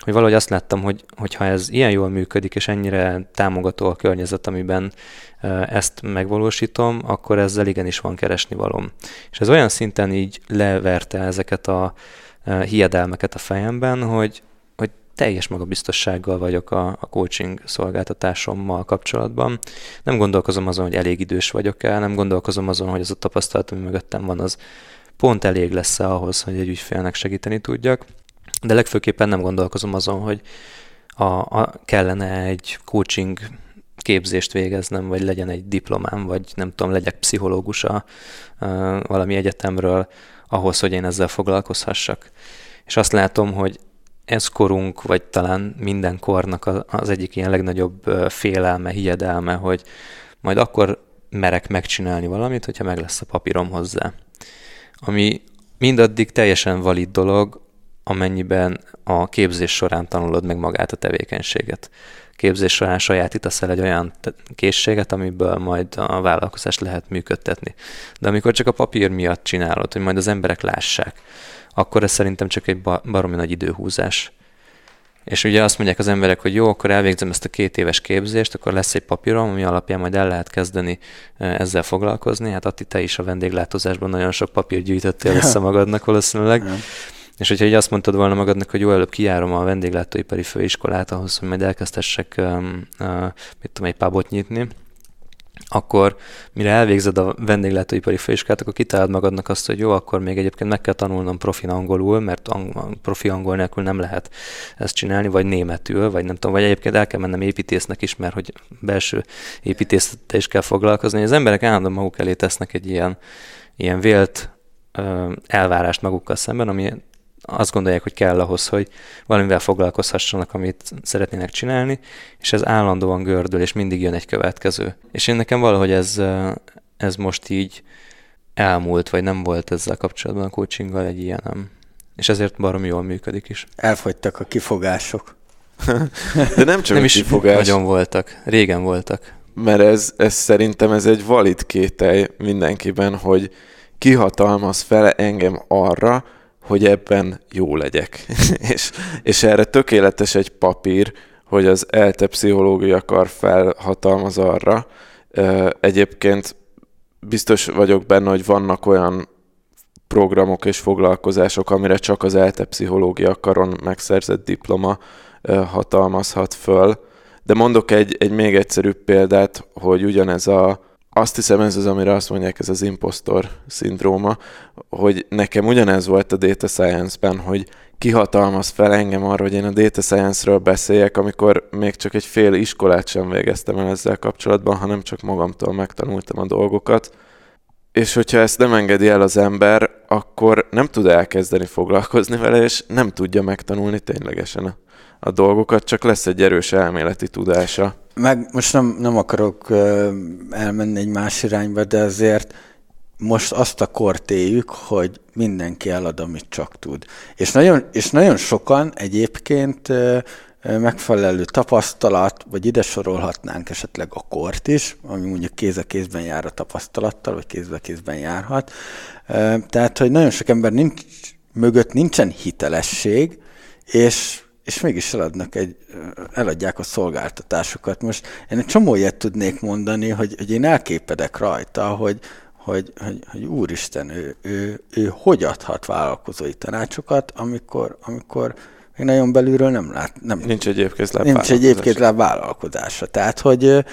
hogy valahogy azt láttam, hogy, hogy ha ez ilyen jól működik, és ennyire támogató a környezet, amiben ezt megvalósítom, akkor ezzel igenis van keresni valom. És ez olyan szinten így leverte ezeket a hiedelmeket a fejemben, hogy, hogy teljes magabiztossággal vagyok a, a coaching szolgáltatásommal kapcsolatban. Nem gondolkozom azon, hogy elég idős vagyok el, nem gondolkozom azon, hogy az a tapasztalat, ami mögöttem van, az pont elég lesz-e ahhoz, hogy egy ügyfélnek segíteni tudjak. De legfőképpen nem gondolkozom azon, hogy a, a, kellene egy coaching képzést végeznem, vagy legyen egy diplomám, vagy nem tudom, legyek pszichológus a, a valami egyetemről, ahhoz, hogy én ezzel foglalkozhassak. És azt látom, hogy ez korunk, vagy talán minden kornak az egyik ilyen legnagyobb félelme, hiedelme, hogy majd akkor merek megcsinálni valamit, hogyha meg lesz a papírom hozzá. Ami mindaddig teljesen valid dolog, amennyiben a képzés során tanulod meg magát a tevékenységet. Képzés során sajátítasz el egy olyan készséget, amiből majd a vállalkozást lehet működtetni. De amikor csak a papír miatt csinálod, hogy majd az emberek lássák, akkor ez szerintem csak egy baromi nagy időhúzás. És ugye azt mondják az emberek, hogy jó, akkor elvégzem ezt a két éves képzést, akkor lesz egy papírom, ami alapján majd el lehet kezdeni ezzel foglalkozni. Hát Atti, te is a vendéglátózásban nagyon sok papír gyűjtöttél össze magadnak valószínűleg. És hogyha így azt mondtad volna magadnak, hogy jó, előbb kijárom a vendéglátóipari főiskolát ahhoz, hogy majd elkezdhessek, um, uh, mit tudom, egy pubot nyitni, akkor mire elvégzed a vendéglátóipari főiskolát, akkor kitalálod magadnak azt, hogy jó, akkor még egyébként meg kell tanulnom profi angolul, mert ang- profi angol nélkül nem lehet ezt csinálni, vagy németül, vagy nem tudom, vagy egyébként el kell mennem építésznek is, mert hogy belső építészettel is kell foglalkozni. Az emberek állandóan maguk elé tesznek egy ilyen, ilyen vélt elvárást magukkal szemben, ami azt gondolják, hogy kell ahhoz, hogy valamivel foglalkozhassanak, amit szeretnének csinálni, és ez állandóan gördül, és mindig jön egy következő. És én nekem valahogy ez, ez most így elmúlt, vagy nem volt ezzel kapcsolatban a coachinggal egy ilyenem. És ezért barom jól működik is. Elfogytak a kifogások. De nem csak nem is kifogás. nagyon voltak. Régen voltak. Mert ez, ez szerintem ez egy valid kételj mindenkiben, hogy kihatalmaz fel engem arra, hogy ebben jó legyek. és, és erre tökéletes egy papír, hogy az ELTE pszichológia kar felhatalmaz arra. Egyébként biztos vagyok benne, hogy vannak olyan programok és foglalkozások, amire csak az ELTE pszichológia karon megszerzett diploma hatalmazhat föl. De mondok egy, egy még egyszerűbb példát, hogy ugyanez a azt hiszem ez az, amire azt mondják, ez az impostor szindróma, hogy nekem ugyanez volt a data science-ben, hogy kihatalmaz fel engem arra, hogy én a data science-ről beszéljek, amikor még csak egy fél iskolát sem végeztem el ezzel kapcsolatban, hanem csak magamtól megtanultam a dolgokat. És hogyha ezt nem engedi el az ember, akkor nem tud elkezdeni foglalkozni vele, és nem tudja megtanulni ténylegesen a dolgokat, csak lesz egy erős elméleti tudása meg most nem, nem akarok elmenni egy más irányba, de azért most azt a kort éljük, hogy mindenki elad, amit csak tud. És nagyon, és nagyon sokan egyébként megfelelő tapasztalat, vagy ide sorolhatnánk esetleg a kort is, ami mondjuk kéz a kézben jár a tapasztalattal, vagy kézbe kézben járhat. Tehát, hogy nagyon sok ember nincs, mögött nincsen hitelesség, és és mégis eladnak egy, eladják a szolgáltatásokat. Most én egy csomó ilyet tudnék mondani, hogy, hogy én elképedek rajta, hogy, hogy, hogy, hogy úristen, ő, ő, ő hogy adhat vállalkozói tanácsokat, amikor, amikor még nagyon belülről nem lát. Nem, nincs egyébként láb Nincs egyébként láb vállalkozása. Tehát, hogy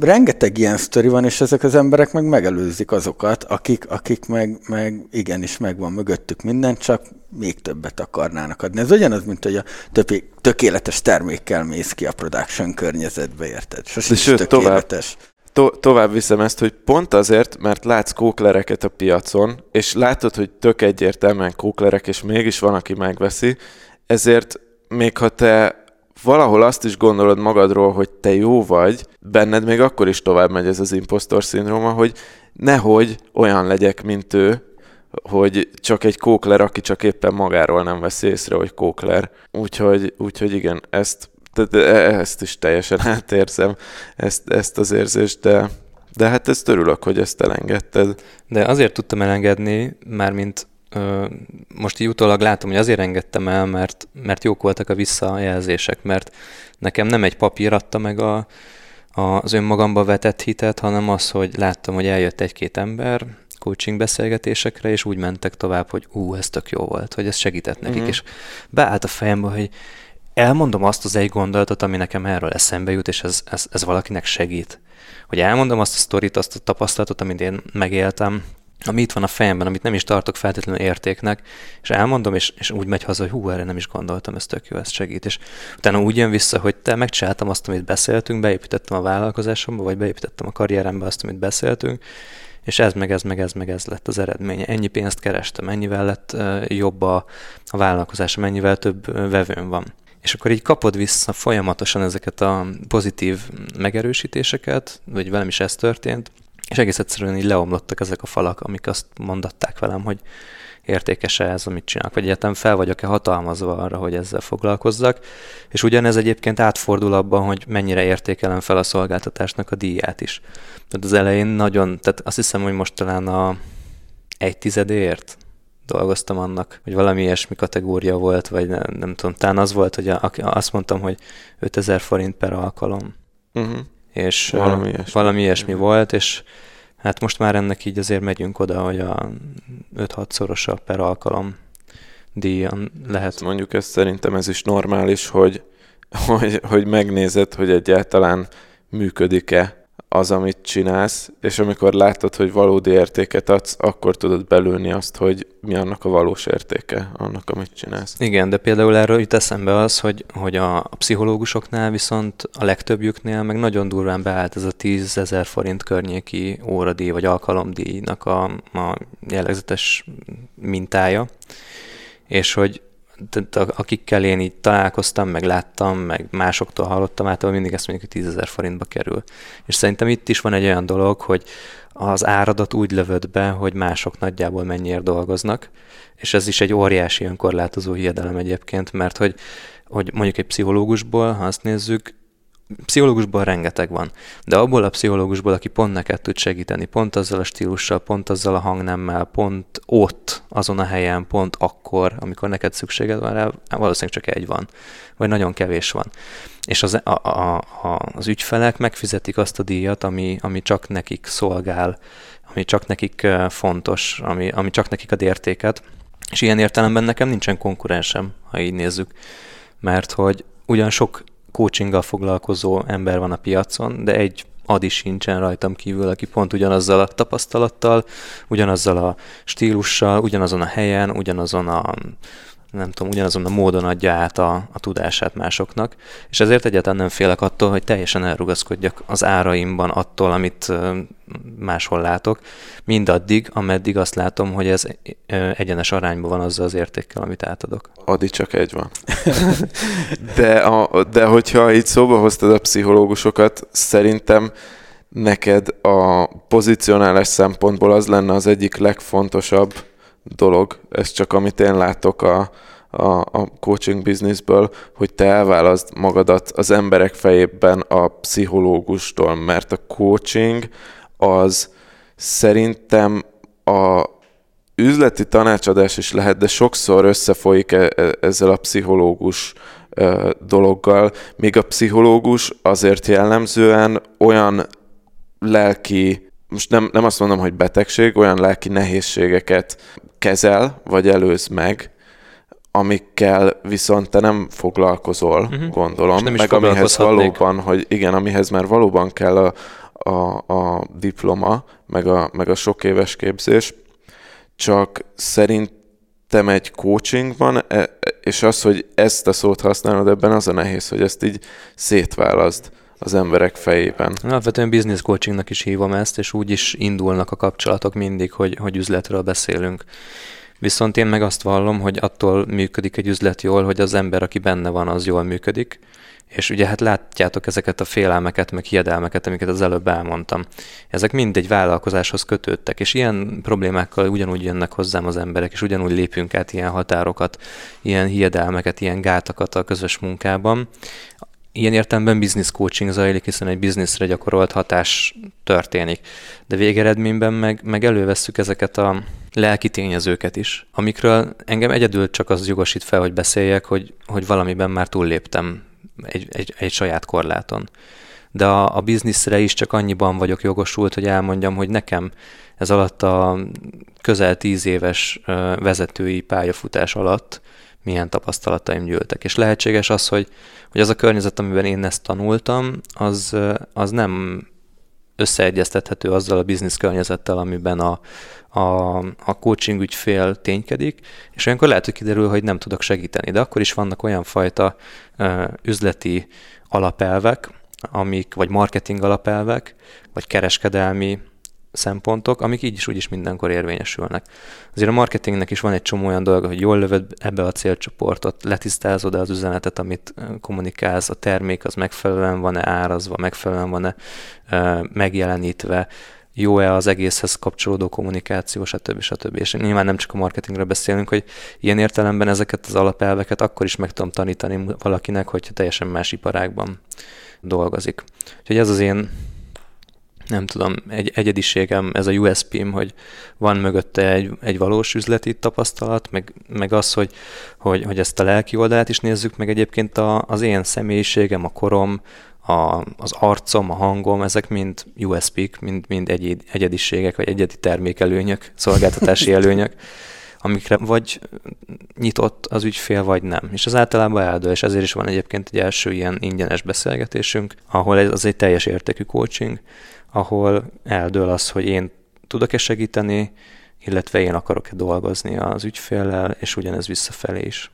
Rengeteg ilyen sztori van, és ezek az emberek meg megelőzik azokat, akik, akik meg, meg igenis megvan mögöttük minden, csak még többet akarnának adni. Ez ugyanaz, mint hogy a többi, tökéletes termékkel mész ki a production környezetbe, érted? Sosem sőt, tökéletes. Tovább, to- tovább viszem ezt, hogy pont azért, mert látsz kóklereket a piacon, és látod, hogy tök egyértelműen kóklerek, és mégis van, aki megveszi, ezért még ha te valahol azt is gondolod magadról, hogy te jó vagy, benned még akkor is tovább megy ez az impostor szindróma, hogy nehogy olyan legyek, mint ő, hogy csak egy kókler, aki csak éppen magáról nem vesz észre, hogy kókler. Úgyhogy, úgyhogy igen, ezt, ezt is teljesen átérzem, ezt, ezt az érzést, de, de hát ezt örülök, hogy ezt elengedted. De azért tudtam elengedni, mint ö, most így utólag látom, hogy azért engedtem el, mert, mert jók voltak a visszajelzések, mert nekem nem egy papír adta meg a, a, az önmagamba vetett hitet, hanem az, hogy láttam, hogy eljött egy-két ember, coaching beszélgetésekre, és úgy mentek tovább, hogy ú, ez tök jó volt, hogy ez segített nekik, mm-hmm. és beállt a fejembe, hogy elmondom azt az egy gondolatot, ami nekem erről eszembe jut, és ez, ez, ez valakinek segít. Hogy elmondom azt a sztorit, azt a tapasztalatot, amit én megéltem, ami itt van a fejemben, amit nem is tartok feltétlenül értéknek, és elmondom, és, és úgy megy haza, hogy hú, erre nem is gondoltam, ez tök jó, ez segít. És utána úgy jön vissza, hogy te megcsináltam azt, amit beszéltünk, beépítettem a vállalkozásomba, vagy beépítettem a karrierembe azt, amit beszéltünk, és ez meg ez meg ez meg ez lett az eredménye. Ennyi pénzt kerestem, ennyivel lett jobb a, a vállalkozásom, ennyivel több vevőm van. És akkor így kapod vissza folyamatosan ezeket a pozitív megerősítéseket, vagy velem is ez történt, és egész egyszerűen így leomlottak ezek a falak, amik azt mondatták velem, hogy értékes-e ez, amit csinálok, vagy egyetem fel vagyok-e hatalmazva arra, hogy ezzel foglalkozzak. És ugyanez egyébként átfordul abban, hogy mennyire értékelem fel a szolgáltatásnak a díját is. Tehát az elején nagyon, tehát azt hiszem, hogy most talán a egy tizedért dolgoztam annak, hogy valami ilyesmi kategória volt, vagy nem, nem tudom, talán az volt, hogy a, azt mondtam, hogy 5000 forint per alkalom. Uh-huh. És valami ilyesmi, valami ilyesmi volt, és hát most már ennek így azért megyünk oda, hogy a 5-6 szorosa per alkalom díjan lehet. Mondjuk ez szerintem ez is normális, hogy, hogy, hogy megnézed, hogy egyáltalán működik-e az, amit csinálsz, és amikor látod, hogy valódi értéket adsz, akkor tudod belülni azt, hogy mi annak a valós értéke, annak, amit csinálsz. Igen, de például erről jut eszembe az, hogy, hogy a, pszichológusoknál viszont a legtöbbjüknél meg nagyon durván beállt ez a 10 ezer forint környéki óradíj vagy alkalomdíjnak a, a jellegzetes mintája, és hogy akikkel én így találkoztam, meg láttam, meg másoktól hallottam, általában mindig ezt mondjuk, hogy 10 ezer forintba kerül. És szerintem itt is van egy olyan dolog, hogy az áradat úgy lövöd be, hogy mások nagyjából mennyiért dolgoznak, és ez is egy óriási önkorlátozó hiedelem egyébként, mert hogy, hogy mondjuk egy pszichológusból, ha azt nézzük, pszichológusból rengeteg van, de abból a pszichológusból, aki pont neked tud segíteni, pont azzal a stílussal, pont azzal a hangnemmel, pont ott, azon a helyen, pont akkor, amikor neked szükséged van rá, valószínűleg csak egy van, vagy nagyon kevés van. És az, a, a, a, az ügyfelek megfizetik azt a díjat, ami, ami csak nekik szolgál, ami csak nekik fontos, ami, ami csak nekik ad értéket, és ilyen értelemben nekem nincsen konkurensem, ha így nézzük, mert hogy ugyan sok coachinggal foglalkozó ember van a piacon, de egy adi sincsen rajtam kívül, aki pont ugyanazzal a tapasztalattal, ugyanazzal a stílussal, ugyanazon a helyen, ugyanazon a nem tudom, ugyanazon a módon adja át a, a tudását másoknak, és ezért egyáltalán nem félek attól, hogy teljesen elrugaszkodjak az áraimban attól, amit máshol látok, mindaddig, ameddig azt látom, hogy ez egyenes arányban van azzal az értékkel, amit átadok. Adi csak egy van. de, a, de hogyha itt szóba hoztad a pszichológusokat, szerintem neked a pozicionálás szempontból az lenne az egyik legfontosabb dolog, ez csak amit én látok a, a, a coaching businessből, hogy te elválaszt magadat az emberek fejében a pszichológustól, mert a coaching az szerintem a üzleti tanácsadás is lehet, de sokszor összefolyik e, e, ezzel a pszichológus dologgal, míg a pszichológus azért jellemzően olyan lelki, most nem, nem azt mondom, hogy betegség, olyan lelki nehézségeket kezel, vagy előz meg, amikkel viszont te nem foglalkozol, uh-huh. gondolom, nem meg amihez valóban, hogy igen, amihez már valóban kell a, a, a diploma, meg a, meg a sok éves képzés, csak szerintem egy coachingban, e, és az, hogy ezt a szót használod ebben, az a nehéz, hogy ezt így szétválaszt az emberek fejében. Alapvetően business coachingnak is hívom ezt, és úgy is indulnak a kapcsolatok mindig, hogy, hogy üzletről beszélünk. Viszont én meg azt vallom, hogy attól működik egy üzlet jól, hogy az ember, aki benne van, az jól működik. És ugye hát látjátok ezeket a félelmeket, meg hiedelmeket, amiket az előbb elmondtam. Ezek mind egy vállalkozáshoz kötődtek, és ilyen problémákkal ugyanúgy jönnek hozzám az emberek, és ugyanúgy lépünk át ilyen határokat, ilyen hiedelmeket, ilyen gátakat a közös munkában. Ilyen értelemben business coaching zajlik, hiszen egy bizniszre gyakorolt hatás történik. De végeredményben meg, meg elővesszük ezeket a lelki tényezőket is, amikről engem egyedül csak az jogosít fel, hogy beszéljek, hogy, hogy valamiben már túlléptem egy, egy, egy saját korláton. De a, a bizniszre is csak annyiban vagyok jogosult, hogy elmondjam, hogy nekem ez alatt a közel tíz éves vezetői pályafutás alatt milyen tapasztalataim gyűltek. És lehetséges az, hogy, hogy az a környezet, amiben én ezt tanultam, az, az nem összeegyeztethető azzal a biznisz környezettel, amiben a, a, a coaching ügyfél ténykedik, és olyankor lehet, hogy kiderül, hogy nem tudok segíteni. De akkor is vannak olyan fajta uh, üzleti alapelvek, amik, vagy marketing alapelvek, vagy kereskedelmi szempontok, amik így is úgyis mindenkor érvényesülnek. Azért a marketingnek is van egy csomó olyan dolga, hogy jól lövöd ebbe a célcsoportot, letisztázod az üzenetet, amit kommunikálsz, a termék az megfelelően van-e árazva, megfelelően van-e megjelenítve, jó-e az egészhez kapcsolódó kommunikáció, stb. stb. És nyilván nem csak a marketingről beszélünk, hogy ilyen értelemben ezeket az alapelveket akkor is meg tudom tanítani valakinek, hogyha teljesen más iparágban dolgozik. Úgyhogy ez az én nem tudom, egy egyediségem, ez a USP-m, hogy van mögötte egy, egy valós üzleti tapasztalat, meg, meg az, hogy, hogy, hogy ezt a lelki oldalát is nézzük, meg egyébként a, az én személyiségem, a korom, a, az arcom, a hangom, ezek mind USP-k, mind, mind egy, egyediségek, vagy egyedi termékelőnyök, szolgáltatási előnyök, amikre vagy nyitott az ügyfél, vagy nem. És az általában eldől, és ezért is van egyébként egy első ilyen ingyenes beszélgetésünk, ahol ez az egy teljes értékű coaching, ahol eldől az, hogy én tudok-e segíteni, illetve én akarok-e dolgozni az ügyféllel, és ugyanez visszafelé is.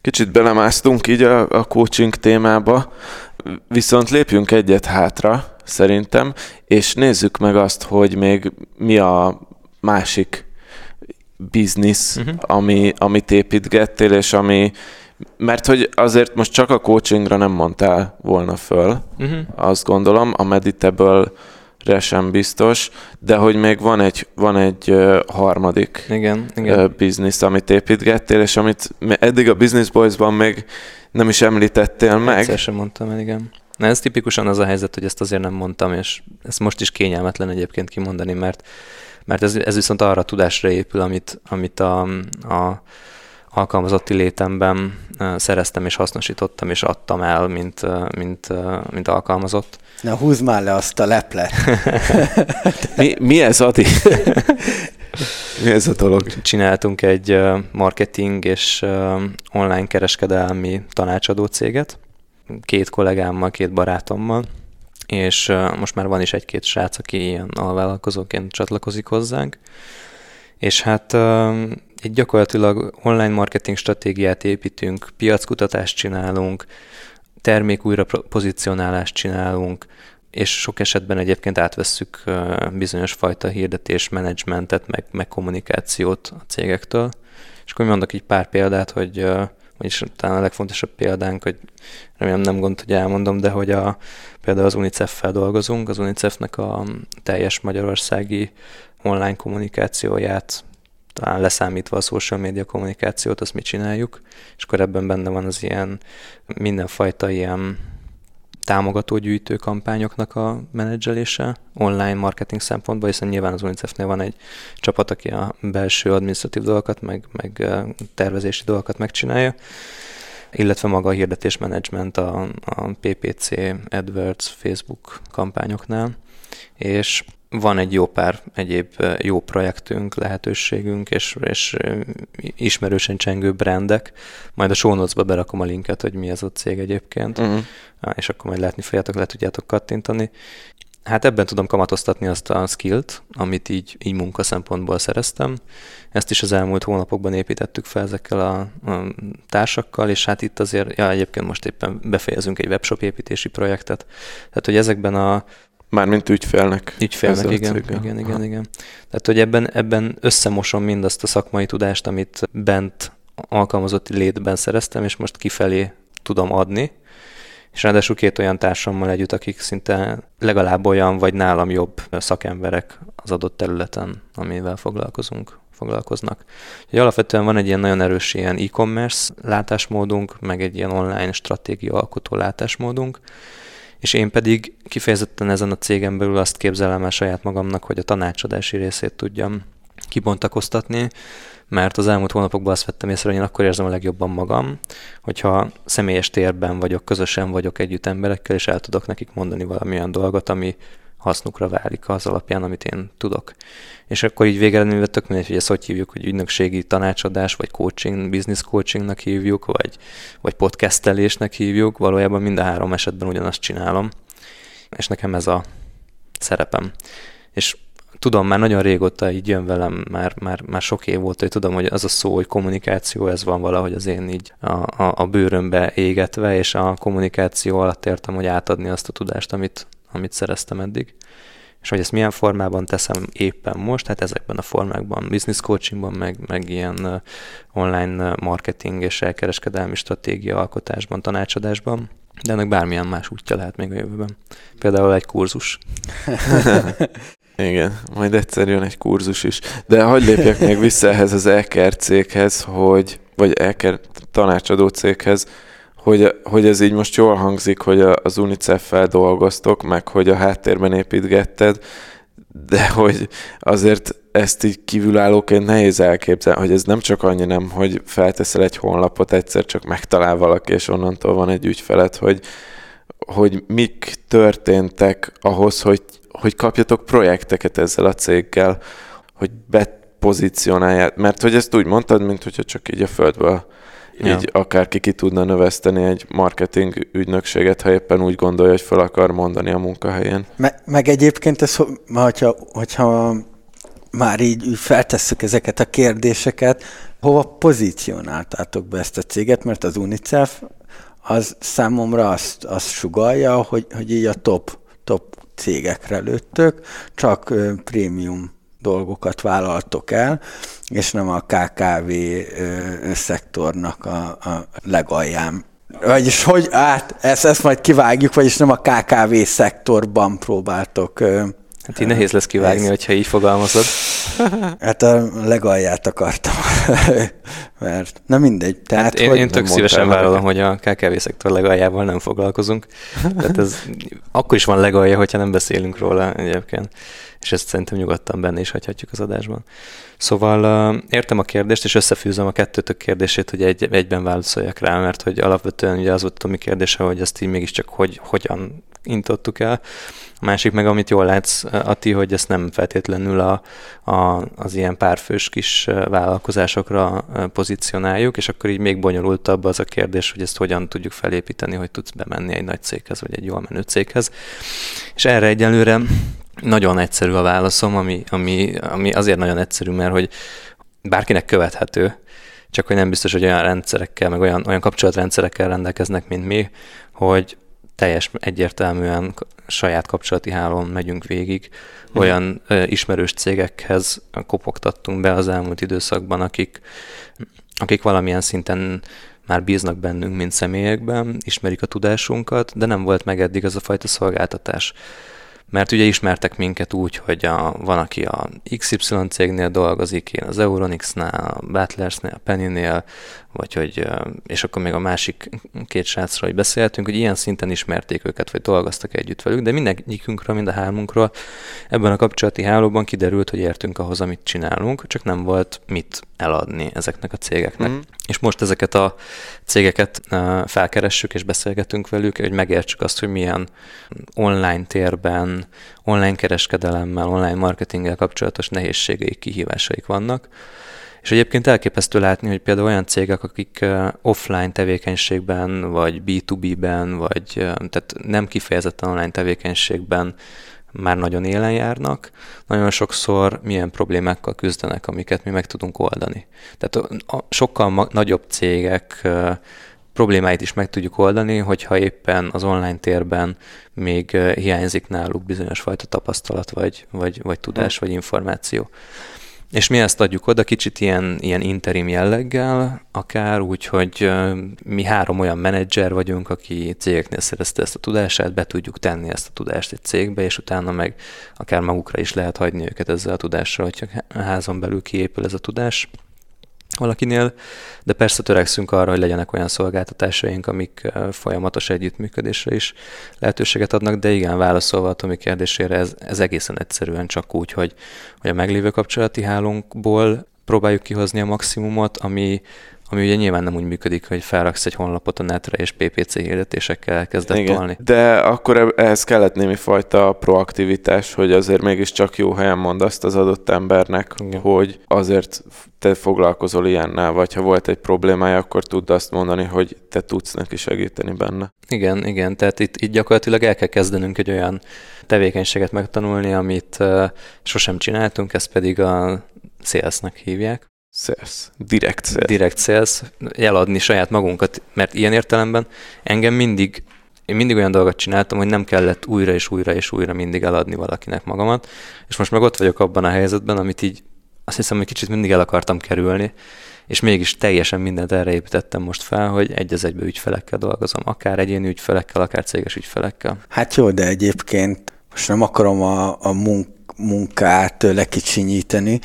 Kicsit belemásztunk így a, a coaching témába, viszont lépjünk egyet hátra, szerintem, és nézzük meg azt, hogy még mi a másik biznisz, uh-huh. ami, amit építgettél, és ami, mert hogy azért most csak a coachingra nem mondtál volna föl, uh-huh. azt gondolom, a Meditable re sem biztos, de hogy még van egy, van egy harmadik igen, igen. Biznisz, amit építgettél, és amit eddig a Business Boys-ban még nem is említettél meg. Egyszer sem mondtam el, igen. Na ez tipikusan az a helyzet, hogy ezt azért nem mondtam, és ezt most is kényelmetlen egyébként kimondani, mert, mert ez, ez viszont arra a tudásra épül, amit, amit a, a alkalmazotti létemben szereztem és hasznosítottam és adtam el, mint, mint, mint alkalmazott. Na húzd már le azt a leplet. mi, mi ez, Adi? mi ez a dolog? Csináltunk egy marketing és online kereskedelmi tanácsadó céget, két kollégámmal, két barátommal, és most már van is egy-két srác, aki ilyen alvállalkozóként csatlakozik hozzánk, és hát egy gyakorlatilag online marketing stratégiát építünk, piackutatást csinálunk, termék újra pozícionálást csinálunk, és sok esetben egyébként átvesszük bizonyos fajta hirdetés, menedzsmentet, meg, meg kommunikációt a cégektől. És akkor mondok egy pár példát, hogy vagyis talán a legfontosabb példánk, hogy remélem nem gond, hogy elmondom, de hogy a, például az UNICEF-fel dolgozunk, az UNICEF-nek a teljes magyarországi online kommunikációját talán leszámítva a social media kommunikációt, azt mi csináljuk, és akkor ebben benne van az ilyen mindenfajta ilyen támogatógyűjtő kampányoknak a menedzselése online marketing szempontból, hiszen nyilván az UNICEF-nél van egy csapat, aki a belső administratív dolgokat, meg, meg tervezési dolgokat megcsinálja, illetve maga a hirdetésmenedzsment a, a PPC, AdWords, Facebook kampányoknál, és van egy jó pár egyéb jó projektünk, lehetőségünk, és, és ismerősen csengő brandek. Majd a show notes-ba berakom a linket, hogy mi ez a cég egyébként, uh-huh. és akkor majd látni fogjátok, le tudjátok kattintani. Hát ebben tudom kamatoztatni azt a skillt, amit így, így munka szempontból szereztem. Ezt is az elmúlt hónapokban építettük fel ezekkel a, a társakkal, és hát itt azért, ja, egyébként most éppen befejezünk egy webshop építési projektet. Tehát, hogy ezekben a Mármint ügyfélnek. Ügyfélnek, igen, igen, igen, igen. Tehát, hogy ebben, ebben összemosom mindazt a szakmai tudást, amit bent alkalmazotti létben szereztem, és most kifelé tudom adni, és ráadásul két olyan társammal együtt, akik szinte legalább olyan, vagy nálam jobb szakemberek az adott területen, amivel foglalkozunk foglalkoznak. Úgyhogy alapvetően van egy ilyen nagyon erős ilyen e-commerce látásmódunk, meg egy ilyen online stratégia alkotó látásmódunk, és én pedig kifejezetten ezen a cégen belül azt képzelem el saját magamnak, hogy a tanácsadási részét tudjam kibontakoztatni, mert az elmúlt hónapokban azt vettem észre, hogy én akkor érzem a legjobban magam, hogyha személyes térben vagyok, közösen vagyok együtt emberekkel, és el tudok nekik mondani valamilyen dolgot, ami hasznukra válik az alapján, amit én tudok. És akkor így végeredményben tök mindegy, hogy ezt hogy hívjuk, hogy ügynökségi tanácsadás, vagy coaching, business coachingnak hívjuk, vagy, vagy podcastelésnek hívjuk, valójában mind a három esetben ugyanazt csinálom. És nekem ez a szerepem. És tudom, már nagyon régóta így jön velem, már, már, már sok év volt, hogy tudom, hogy az a szó, hogy kommunikáció, ez van valahogy az én így a, a, a bőrömbe égetve, és a kommunikáció alatt értem, hogy átadni azt a tudást, amit, amit szereztem eddig. És hogy ezt milyen formában teszem éppen most, hát ezekben a formákban, business coachingban, meg, meg ilyen online marketing és elkereskedelmi stratégia alkotásban, tanácsadásban, de ennek bármilyen más útja lehet még a jövőben. Például egy kurzus. Igen, majd egyszer jön egy kurzus is. De hogy lépjek még vissza ehhez az EKR céghez, hogy, vagy EKR tanácsadó céghez, hogy, hogy ez így most jól hangzik, hogy az UNICEF-fel dolgoztok, meg hogy a háttérben építgetted, de hogy azért ezt így kívülállóként nehéz elképzelni, hogy ez nem csak annyi nem, hogy felteszel egy honlapot, egyszer csak megtalál valaki, és onnantól van egy ügyfelet, hogy, hogy mik történtek ahhoz, hogy, hogy kapjatok projekteket ezzel a céggel, hogy bepozícionálják, mert hogy ezt úgy mondtad, mint hogyha csak így a földből ja. így akárki ki tudna növeszteni egy marketing ügynökséget, ha éppen úgy gondolja, hogy fel akar mondani a munkahelyén. Me- meg egyébként ez, hogyha, hogyha már így feltesszük ezeket a kérdéseket, hova pozícionáltátok be ezt a céget, mert az UNICEF az számomra azt, azt sugalja, hogy, hogy így a top, top cégekre lőttök, csak prémium dolgokat vállaltok el, és nem a KKV szektornak a, a legalján. Vagyis hogy át, ezt, ezt majd kivágjuk, vagyis nem a KKV szektorban próbáltok Hát így nehéz lesz kivágni, ez... hogyha így fogalmazod. Hát a legalját akartam. Mert na mindegy. Tehát, hát én, én tök szívesen vállalom, hogy a KKV szektor legaljával nem foglalkozunk. Tehát ez akkor is van legalja, hogyha nem beszélünk róla egyébként. És ezt szerintem nyugodtan benne is hagyhatjuk az adásban. Szóval értem a kérdést, és összefűzöm a kettőtök kérdését, hogy egy, egyben válaszoljak rá, mert hogy alapvetően ugye az volt a mi kérdése, hogy ezt így mégiscsak hogy, hogyan intottuk el. A másik meg, amit jól látsz, Ati, hogy ezt nem feltétlenül a, a, az ilyen párfős kis vállalkozásokra pozícionáljuk, és akkor így még bonyolultabb az a kérdés, hogy ezt hogyan tudjuk felépíteni, hogy tudsz bemenni egy nagy céghez, vagy egy jól menő céghez. És erre egyelőre nagyon egyszerű a válaszom, ami, ami, ami azért nagyon egyszerű, mert hogy bárkinek követhető, csak hogy nem biztos, hogy olyan rendszerekkel, meg olyan, olyan kapcsolatrendszerekkel rendelkeznek, mint mi, hogy teljes egyértelműen saját kapcsolati hálón megyünk végig. Olyan ö, ismerős cégekhez kopogtattunk be az elmúlt időszakban, akik, akik valamilyen szinten már bíznak bennünk, mint személyekben, ismerik a tudásunkat, de nem volt meg eddig az a fajta szolgáltatás mert ugye ismertek minket úgy, hogy a, van, aki a XY cégnél dolgozik, én az Euronix-nál, a Battlersnél, a Penny-nél, vagy hogy, és akkor még a másik két srácról hogy beszéltünk, hogy ilyen szinten ismerték őket, vagy dolgoztak együtt velük, de mindegyikünkről, mind a hármunkról ebben a kapcsolati hálóban kiderült, hogy értünk ahhoz, amit csinálunk, csak nem volt mit eladni ezeknek a cégeknek. Mm. És most ezeket a cégeket felkeressük és beszélgetünk velük, hogy megértsük azt, hogy milyen online térben, online kereskedelemmel, online marketinggel kapcsolatos nehézségeik, kihívásaik vannak és egyébként elképesztő látni, hogy például olyan cégek, akik offline tevékenységben, vagy B2B-ben, vagy tehát nem kifejezetten online tevékenységben már nagyon élen járnak, nagyon sokszor milyen problémákkal küzdenek, amiket mi meg tudunk oldani. Tehát a sokkal nagyobb cégek problémáit is meg tudjuk oldani, hogyha éppen az online térben még hiányzik náluk bizonyos fajta tapasztalat, vagy, vagy, vagy tudás, vagy információ. És mi ezt adjuk oda kicsit ilyen, ilyen interim jelleggel, akár úgy, hogy mi három olyan menedzser vagyunk, aki cégeknél szerezte ezt a tudását, be tudjuk tenni ezt a tudást egy cégbe, és utána meg akár magukra is lehet hagyni őket ezzel a tudással, hogyha házon belül kiépül ez a tudás valakinél, de persze törekszünk arra, hogy legyenek olyan szolgáltatásaink, amik folyamatos együttműködésre is lehetőséget adnak, de igen, válaszolva a Tomi kérdésére, ez, ez egészen egyszerűen csak úgy, hogy, hogy a meglévő kapcsolati hálónkból próbáljuk kihozni a maximumot, ami, ami ugye nyilván nem úgy működik, hogy felraksz egy honlapot a netre, és PPC hirdetésekkel kezdett Igen, tolni. De akkor ehhez kellett némi fajta proaktivitás, hogy azért mégiscsak jó helyen mond azt az adott embernek, Igen. hogy azért te foglalkozol ilyennel, vagy ha volt egy problémája, akkor tudd azt mondani, hogy te tudsz neki segíteni benne. Igen, igen, tehát itt, itt gyakorlatilag el kell kezdenünk egy olyan tevékenységet megtanulni, amit uh, sosem csináltunk, ezt pedig a sales hívják. Sales. Direct sales. Direct sales. Eladni saját magunkat, mert ilyen értelemben engem mindig én mindig olyan dolgot csináltam, hogy nem kellett újra és újra és újra mindig eladni valakinek magamat, és most meg ott vagyok abban a helyzetben, amit így azt hiszem, hogy kicsit mindig el akartam kerülni, és mégis teljesen mindent erre építettem most fel, hogy egy az egybe ügyfelekkel dolgozom, akár egyéni ügyfelekkel, akár céges ügyfelekkel. Hát jó, de egyébként most nem akarom a, a munk, munkát lekicsinyíteni,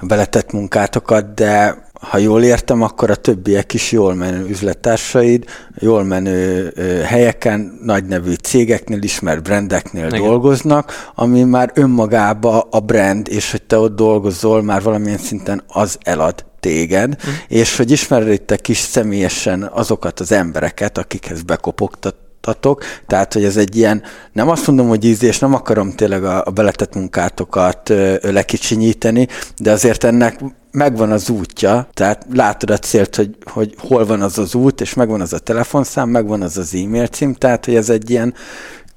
a beletett munkátokat, de ha jól értem, akkor a többiek is jól menő üzlettársaid, jól menő helyeken, nagy nevű cégeknél, ismert brandeknél Igen. dolgoznak, ami már önmagába a brand, és hogy te ott dolgozol, már valamilyen szinten az elad téged, mm. és hogy ismeritek is személyesen azokat az embereket, akikhez bekopogtat tatok, tehát hogy ez egy ilyen, nem azt mondom, hogy ízés, nem akarom tényleg a, a beletett munkátokat ö, lekicsinyíteni, de azért ennek megvan az útja, tehát látod a célt, hogy, hogy hol van az az út, és megvan az a telefonszám, megvan az az e-mail cím, tehát hogy ez egy ilyen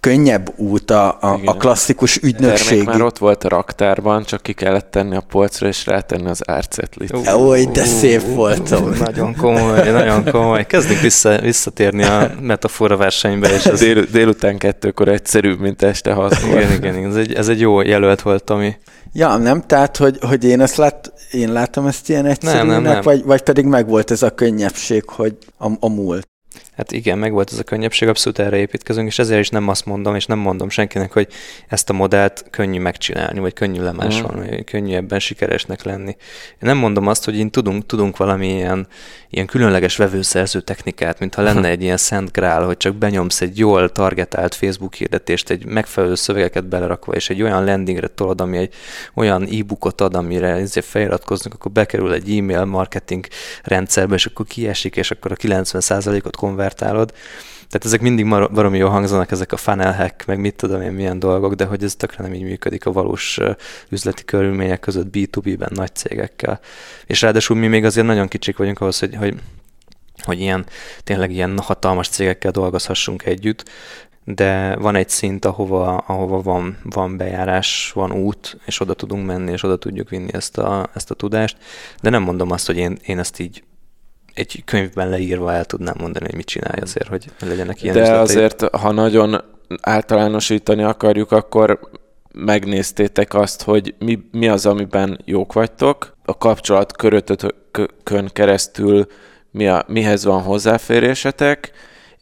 könnyebb út a, a, a klasszikus ügynökségi. már ott volt a raktárban, csak ki kellett tenni a polcra és rátenni az árcetlit. Uh, Ó, de szép volt. Nagyon komoly, nagyon komoly. Kezdünk vissza, visszatérni a metafora versenybe. És ez... Dél, délután kettőkor egyszerűbb, mint este hatkor. Igen, igen, igen. Ez egy, ez egy jó jelölt volt, Tomi. Ja, nem, tehát, hogy, hogy én ezt lát, én látom ezt ilyen egyszerűnek, nem, nem, nem. Vagy, vagy pedig megvolt ez a könnyebbség, hogy a, a múlt. Hát igen, meg volt ez a könnyebbség, abszolút erre építkezünk, és ezért is nem azt mondom, és nem mondom senkinek, hogy ezt a modellt könnyű megcsinálni, vagy könnyű lemásolni, vagy könnyű ebben sikeresnek lenni. Én nem mondom azt, hogy én tudunk, tudunk valami ilyen, különleges vevőszerző technikát, mintha lenne egy ilyen szent grál, hogy csak benyomsz egy jól targetált Facebook hirdetést, egy megfelelő szövegeket belerakva, és egy olyan landingre tolod, ami egy olyan e-bookot ad, amire ezért feliratkoznak, akkor bekerül egy e-mail marketing rendszerbe, és akkor kiesik, és akkor a 90%-ot konvertálod. Tehát ezek mindig baromi jól hangzanak, ezek a funnel hack, meg mit tudom én milyen dolgok, de hogy ez tökre nem így működik a valós üzleti körülmények között B2B-ben nagy cégekkel. És ráadásul mi még azért nagyon kicsik vagyunk ahhoz, hogy, hogy hogy ilyen, tényleg ilyen hatalmas cégekkel dolgozhassunk együtt, de van egy szint, ahova, ahova van, van bejárás, van út, és oda tudunk menni, és oda tudjuk vinni ezt a, ezt a tudást, de nem mondom azt, hogy én, én ezt így egy könyvben leírva el tudnám mondani, hogy mit csinálj azért, hogy legyenek ilyen De üzletei. azért, ha nagyon általánosítani akarjuk, akkor megnéztétek azt, hogy mi, mi az, amiben jók vagytok, a kapcsolat körötökön keresztül mi a, mihez van hozzáférésetek,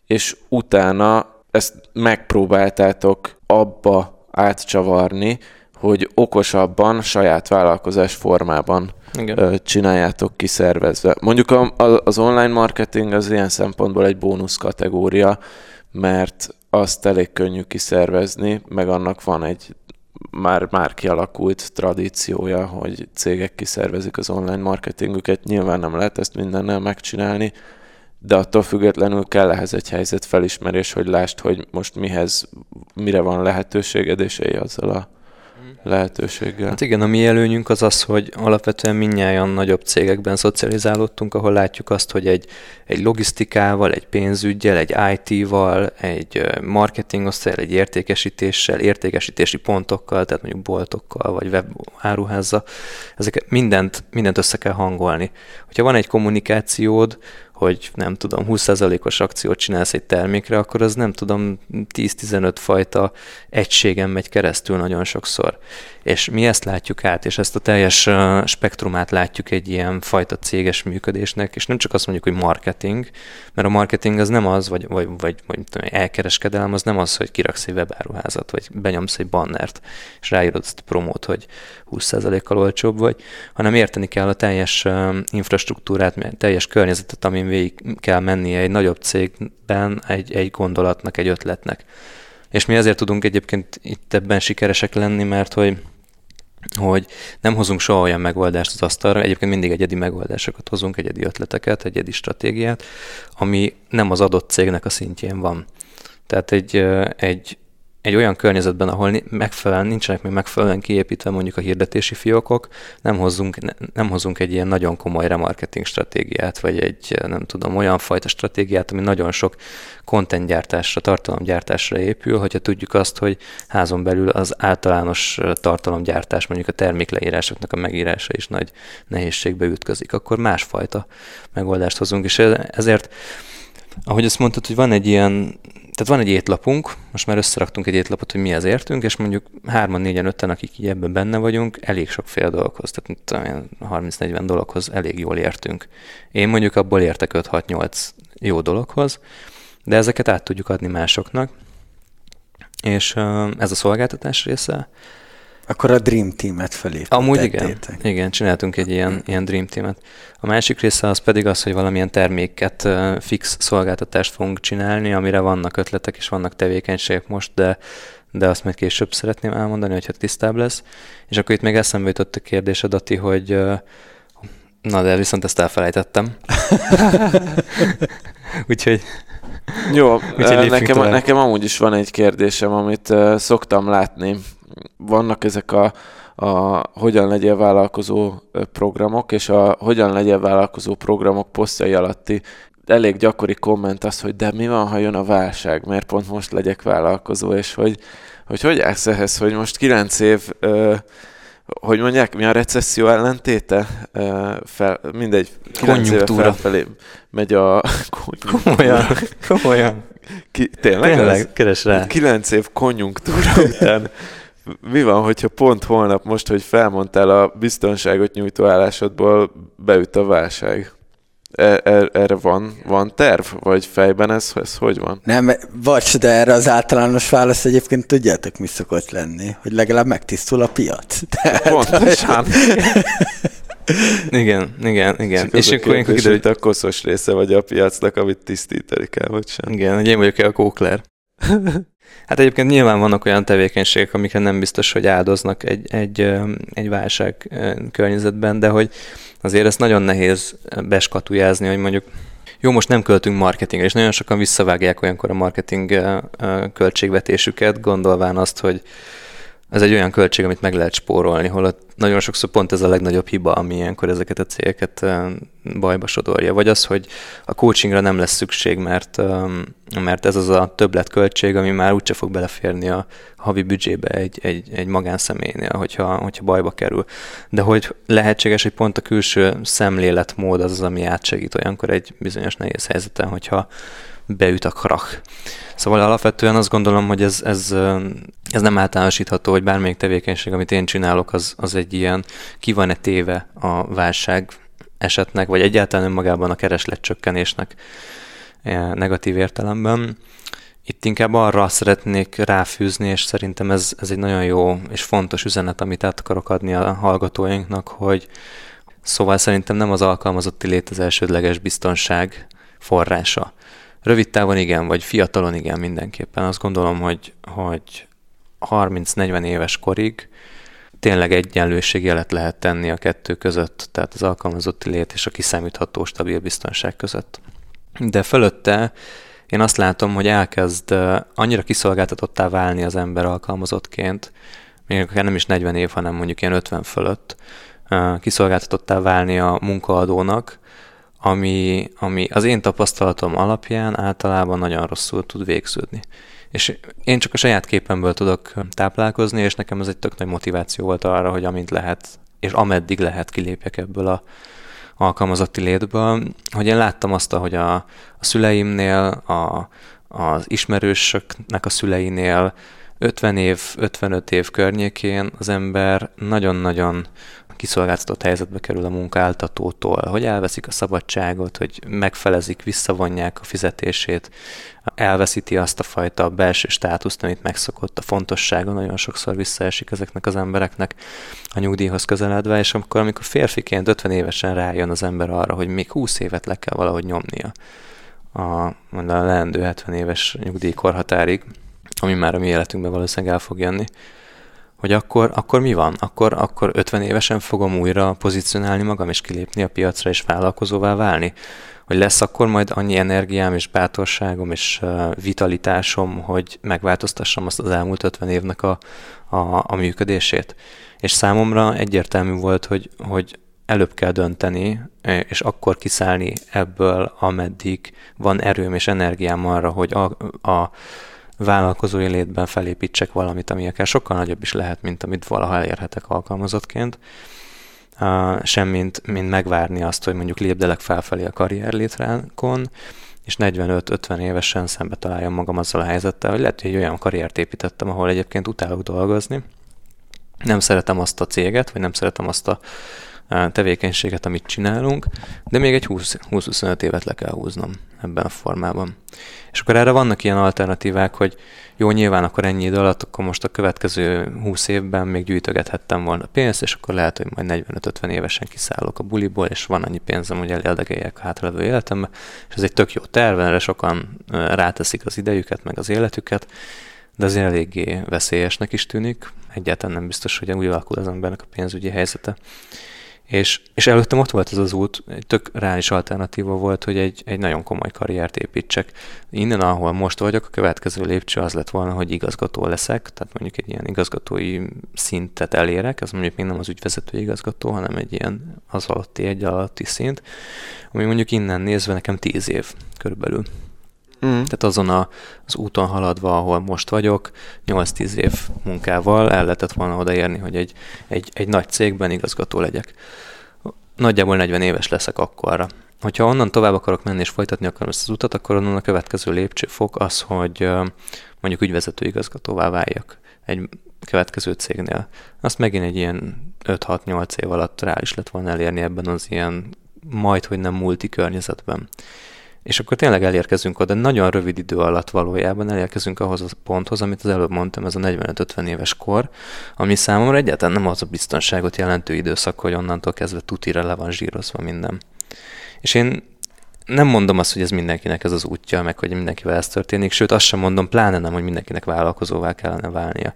és utána ezt megpróbáltátok abba átcsavarni, hogy okosabban, saját vállalkozás formában Igen. csináljátok kiszervezve. Mondjuk a, a, az online marketing az ilyen szempontból egy bónusz kategória, mert azt elég könnyű kiszervezni, meg annak van egy már, már kialakult tradíciója, hogy cégek kiszervezik az online marketingüket. Nyilván nem lehet ezt mindennel megcsinálni, de attól függetlenül kell ehhez egy helyzet felismerés, hogy lásd, hogy most mihez, mire van lehetőséged, és élj azzal a lehetőséggel. Hát igen, a mi előnyünk az az, hogy alapvetően minnyáján nagyobb cégekben szocializálódtunk, ahol látjuk azt, hogy egy, egy logisztikával, egy pénzügyel, egy IT-val, egy marketingosztályal, egy értékesítéssel, értékesítési pontokkal, tehát mondjuk boltokkal, vagy web áruházza, ezeket mindent, mindent össze kell hangolni. Hogyha van egy kommunikációd, hogy nem tudom, 20%-os akciót csinálsz egy termékre, akkor az nem tudom, 10-15 fajta egységen megy keresztül nagyon sokszor. És mi ezt látjuk át, és ezt a teljes spektrumát látjuk egy ilyen fajta céges működésnek, és nem csak azt mondjuk, hogy marketing, mert a marketing az nem az, vagy, vagy, vagy, vagy elkereskedelem, az nem az, hogy kiraksz egy webáruházat, vagy benyomsz egy bannert, és ráírod azt a promót, hogy 20%-kal olcsóbb vagy, hanem érteni kell a teljes infrastruktúrát, teljes környezetet, amin végig kell mennie egy nagyobb cégben egy, egy gondolatnak, egy ötletnek. És mi ezért tudunk egyébként itt ebben sikeresek lenni, mert hogy hogy nem hozunk soha olyan megoldást az asztalra, egyébként mindig egyedi megoldásokat hozunk, egyedi ötleteket, egyedi stratégiát, ami nem az adott cégnek a szintjén van. Tehát egy, egy egy olyan környezetben, ahol megfelelően, nincsenek még megfelelően kiépítve mondjuk a hirdetési fiókok, nem hozunk, nem hozunk egy ilyen nagyon komoly remarketing stratégiát, vagy egy nem tudom, olyan fajta stratégiát, ami nagyon sok contentgyártásra, tartalomgyártásra épül, hogyha tudjuk azt, hogy házon belül az általános tartalomgyártás, mondjuk a termékleírásoknak a megírása is nagy nehézségbe ütközik, akkor másfajta megoldást hozunk, és ezért ahogy azt mondtad, hogy van egy ilyen tehát van egy étlapunk, most már összeraktunk egy étlapot, hogy mi az értünk, és mondjuk hárman, négyen, ötten, akik így ebben benne vagyunk, elég sokféle dologhoz, tehát 30-40 dologhoz elég jól értünk. Én mondjuk abból értek 5-6-8 jó dologhoz, de ezeket át tudjuk adni másoknak, és ez a szolgáltatás része. Akkor a Dream Team-et felépítettétek. Amúgy igen, igen, csináltunk egy ilyen, ilyen Dream Team-et. A másik része az pedig az, hogy valamilyen terméket, fix szolgáltatást fogunk csinálni, amire vannak ötletek és vannak tevékenységek most, de de azt majd később szeretném elmondani, hogyha tisztább lesz. És akkor itt még eszembe jutott a kérdés, Adati, hogy na de viszont ezt elfelejtettem. Úgyhogy jó, Úgyhogy nekem, nekem amúgy is van egy kérdésem, amit uh, szoktam látni vannak ezek a, a hogyan legyél vállalkozó programok, és a hogyan legyél vállalkozó programok posztjai alatti elég gyakori komment az, hogy de mi van, ha jön a válság, miért pont most legyek vállalkozó, és hogy hogy, hogy állsz ehhez, hogy most kilenc év, ö, hogy mondják, mi a recesszió ellentéte? Ö, fel, mindegy, kilenc éve felfelé megy a komolyan, komolyan. Ki, tényleg? Tényleg, keres rá. Kilenc év konjunktúra után mi van, hogyha pont holnap most, hogy felmondtál a biztonságot nyújtó állásodból, beüt a válság? Er- erre van, van terv? Vagy fejben ez, ez hogy van? Nem, vagy, de erre az általános válasz egyébként tudjátok, mi szokott lenni, hogy legalább megtisztul a piac. Tehát, Pontosan. igen, igen, igen. Csak és akkor kérdés, kiderült, a koszos része vagy a piacnak, amit tisztítani kell, vagy sem. Igen, hogy én vagyok-e a kókler. Hát egyébként nyilván vannak olyan tevékenységek, amikre nem biztos, hogy áldoznak egy, egy, egy válság környezetben, de hogy azért ezt nagyon nehéz beskatujázni, hogy mondjuk jó, most nem költünk marketingre, és nagyon sokan visszavágják olyankor a marketing költségvetésüket, gondolván azt, hogy ez egy olyan költség, amit meg lehet spórolni, holott nagyon sokszor pont ez a legnagyobb hiba, ami ilyenkor ezeket a cégeket bajba sodorja. Vagy az, hogy a coachingra nem lesz szükség, mert, mert ez az a többletköltség, ami már úgyse fog beleférni a havi büdzsébe egy, egy, egy magánszemélynél, hogyha, hogyha bajba kerül. De hogy lehetséges, hogy pont a külső szemléletmód az az, ami átsegít olyankor egy bizonyos nehéz helyzeten, hogyha beüt a krach. Szóval alapvetően azt gondolom, hogy ez, ez, ez nem általánosítható, hogy bármelyik tevékenység, amit én csinálok, az, az egy ilyen ki van-e téve a válság esetnek, vagy egyáltalán önmagában a keresletcsökkenésnek e, negatív értelemben. Itt inkább arra szeretnék ráfűzni, és szerintem ez, ez egy nagyon jó és fontos üzenet, amit át akarok adni a hallgatóinknak, hogy szóval szerintem nem az alkalmazotti lét az elsődleges biztonság forrása. Rövid távon igen, vagy fiatalon igen mindenképpen. Azt gondolom, hogy, hogy 30-40 éves korig tényleg egyenlőségjelet lehet tenni a kettő között, tehát az alkalmazotti lét és a kiszámítható stabil biztonság között. De fölötte én azt látom, hogy elkezd annyira kiszolgáltatottá válni az ember alkalmazottként, még akár nem is 40 év, hanem mondjuk ilyen 50 fölött, kiszolgáltatottá válni a munkaadónak, ami, ami az én tapasztalatom alapján általában nagyon rosszul tud végződni. És én csak a saját képemből tudok táplálkozni, és nekem ez egy tök nagy motiváció volt arra, hogy amint lehet, és ameddig lehet kilépjek ebből a, alkalmazotti létből, hogy én láttam azt, hogy a, a szüleimnél, a, az ismerősöknek a szüleinél 50 év, 55 év környékén az ember nagyon-nagyon kiszolgáltatott helyzetbe kerül a munkáltatótól, hogy elveszik a szabadságot, hogy megfelezik, visszavonják a fizetését, elveszíti azt a fajta belső státuszt, amit megszokott, a fontossága? Nagyon sokszor visszaesik ezeknek az embereknek a nyugdíjhoz közeledve, és amikor, amikor férfiként 50 évesen rájön az ember arra, hogy még 20 évet le kell valahogy nyomnia a, a leendő 70 éves nyugdíjkorhatárig, ami már a mi életünkben valószínűleg el fog jönni, hogy akkor, akkor mi van? Akkor, akkor 50 évesen fogom újra pozícionálni magam, és kilépni a piacra, és vállalkozóvá válni? Hogy lesz akkor majd annyi energiám, és bátorságom, és vitalitásom, hogy megváltoztassam azt az elmúlt 50 évnek a, a, a működését? És számomra egyértelmű volt, hogy, hogy előbb kell dönteni, és akkor kiszállni ebből, ameddig van erőm és energiám arra, hogy a, a vállalkozói létben felépítsek valamit, ami akár sokkal nagyobb is lehet, mint amit valaha elérhetek alkalmazottként, uh, sem mint, mint megvárni azt, hogy mondjuk lépdelek felfelé a karrier létránkon, és 45-50 évesen szembe találjam magam azzal a helyzettel, hogy lehet, hogy egy olyan karriert építettem, ahol egyébként utálok dolgozni, nem szeretem azt a céget, vagy nem szeretem azt a tevékenységet, amit csinálunk, de még egy 20-25 évet le kell húznom ebben a formában. És akkor erre vannak ilyen alternatívák, hogy jó, nyilván akkor ennyi idő alatt, akkor most a következő 20 évben még gyűjtögethettem volna pénzt, és akkor lehet, hogy majd 45-50 évesen kiszállok a buliból, és van annyi pénzem, hogy elérdegeljek a hátralévő életembe, és ez egy tök jó terv, erre sokan ráteszik az idejüket, meg az életüket, de azért eléggé veszélyesnek is tűnik, egyáltalán nem biztos, hogy úgy alakul az embernek a pénzügyi helyzete. És, és előttem ott volt ez az út, egy tök reális alternatíva volt, hogy egy, egy nagyon komoly karriert építsek. Innen, ahol most vagyok, a következő lépcső az lett volna, hogy igazgató leszek, tehát mondjuk egy ilyen igazgatói szintet elérek, ez mondjuk még nem az ügyvezető igazgató, hanem egy ilyen az alatti, egy alatti szint, ami mondjuk innen nézve nekem tíz év körülbelül. Mm. Tehát azon a, az úton haladva, ahol most vagyok, 8-10 év munkával el lehetett volna odaérni, hogy egy, egy, egy nagy cégben igazgató legyek. Nagyjából 40 éves leszek akkorra. Hogyha onnan tovább akarok menni és folytatni akarom ezt az utat, akkor onnan a következő lépcsőfok az, hogy mondjuk ügyvezető igazgatóvá váljak egy következő cégnél. Azt megint egy ilyen 5-6-8 év alatt rá is lett volna elérni ebben az ilyen majd, hogy nem multi környezetben. És akkor tényleg elérkezünk oda, nagyon rövid idő alatt valójában elérkezünk ahhoz a ponthoz, amit az előbb mondtam, ez a 45-50 éves kor, ami számomra egyáltalán nem az a biztonságot jelentő időszak, hogy onnantól kezdve tutira le van zsírozva minden. És én nem mondom azt, hogy ez mindenkinek ez az útja, meg hogy mindenkivel ez történik, sőt azt sem mondom, pláne nem, hogy mindenkinek vállalkozóvá kellene válnia.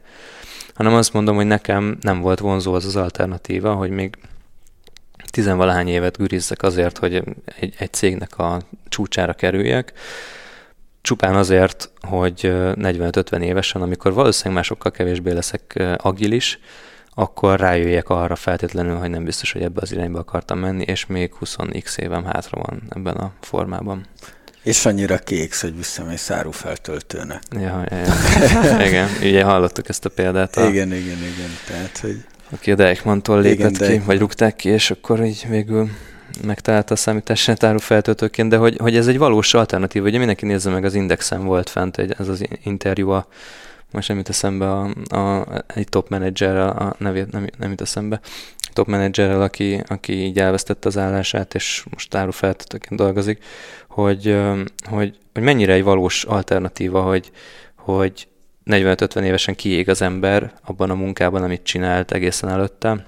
Hanem azt mondom, hogy nekem nem volt vonzó az az alternatíva, hogy még tizenvalahány évet gürizzek azért, hogy egy, egy cégnek a csúcsára kerüljek, csupán azért, hogy 45-50 évesen, amikor valószínűleg másokkal kevésbé leszek agilis, akkor rájöjjek arra feltétlenül, hogy nem biztos, hogy ebbe az irányba akartam menni, és még 20x évem hátra van ebben a formában. És annyira kéksz, hogy visszamész árufeltöltőnek. Ja, ja, ja. igen, ugye hallottuk ezt a példát. A... Igen, igen, igen. Tehát, hogy aki a Deichmann-tól lépett Igen, ki, vagy rúgták ki, és akkor így végül megtalálta a számítástárú feltöltőként, de hogy, hogy ez egy valós alternatív, ugye mindenki nézze meg, az Indexen volt fent egy, ez az interjú a most nem jut eszembe a, a, egy top menedzserrel, a nevét nem, nem jut eszembe, top menedzserrel, aki, aki így elvesztette az állását, és most árufeltöltőként dolgozik, hogy, hogy, hogy mennyire egy valós alternatíva, hogy, hogy 45-50 évesen kiég az ember abban a munkában, amit csinált egészen előtte,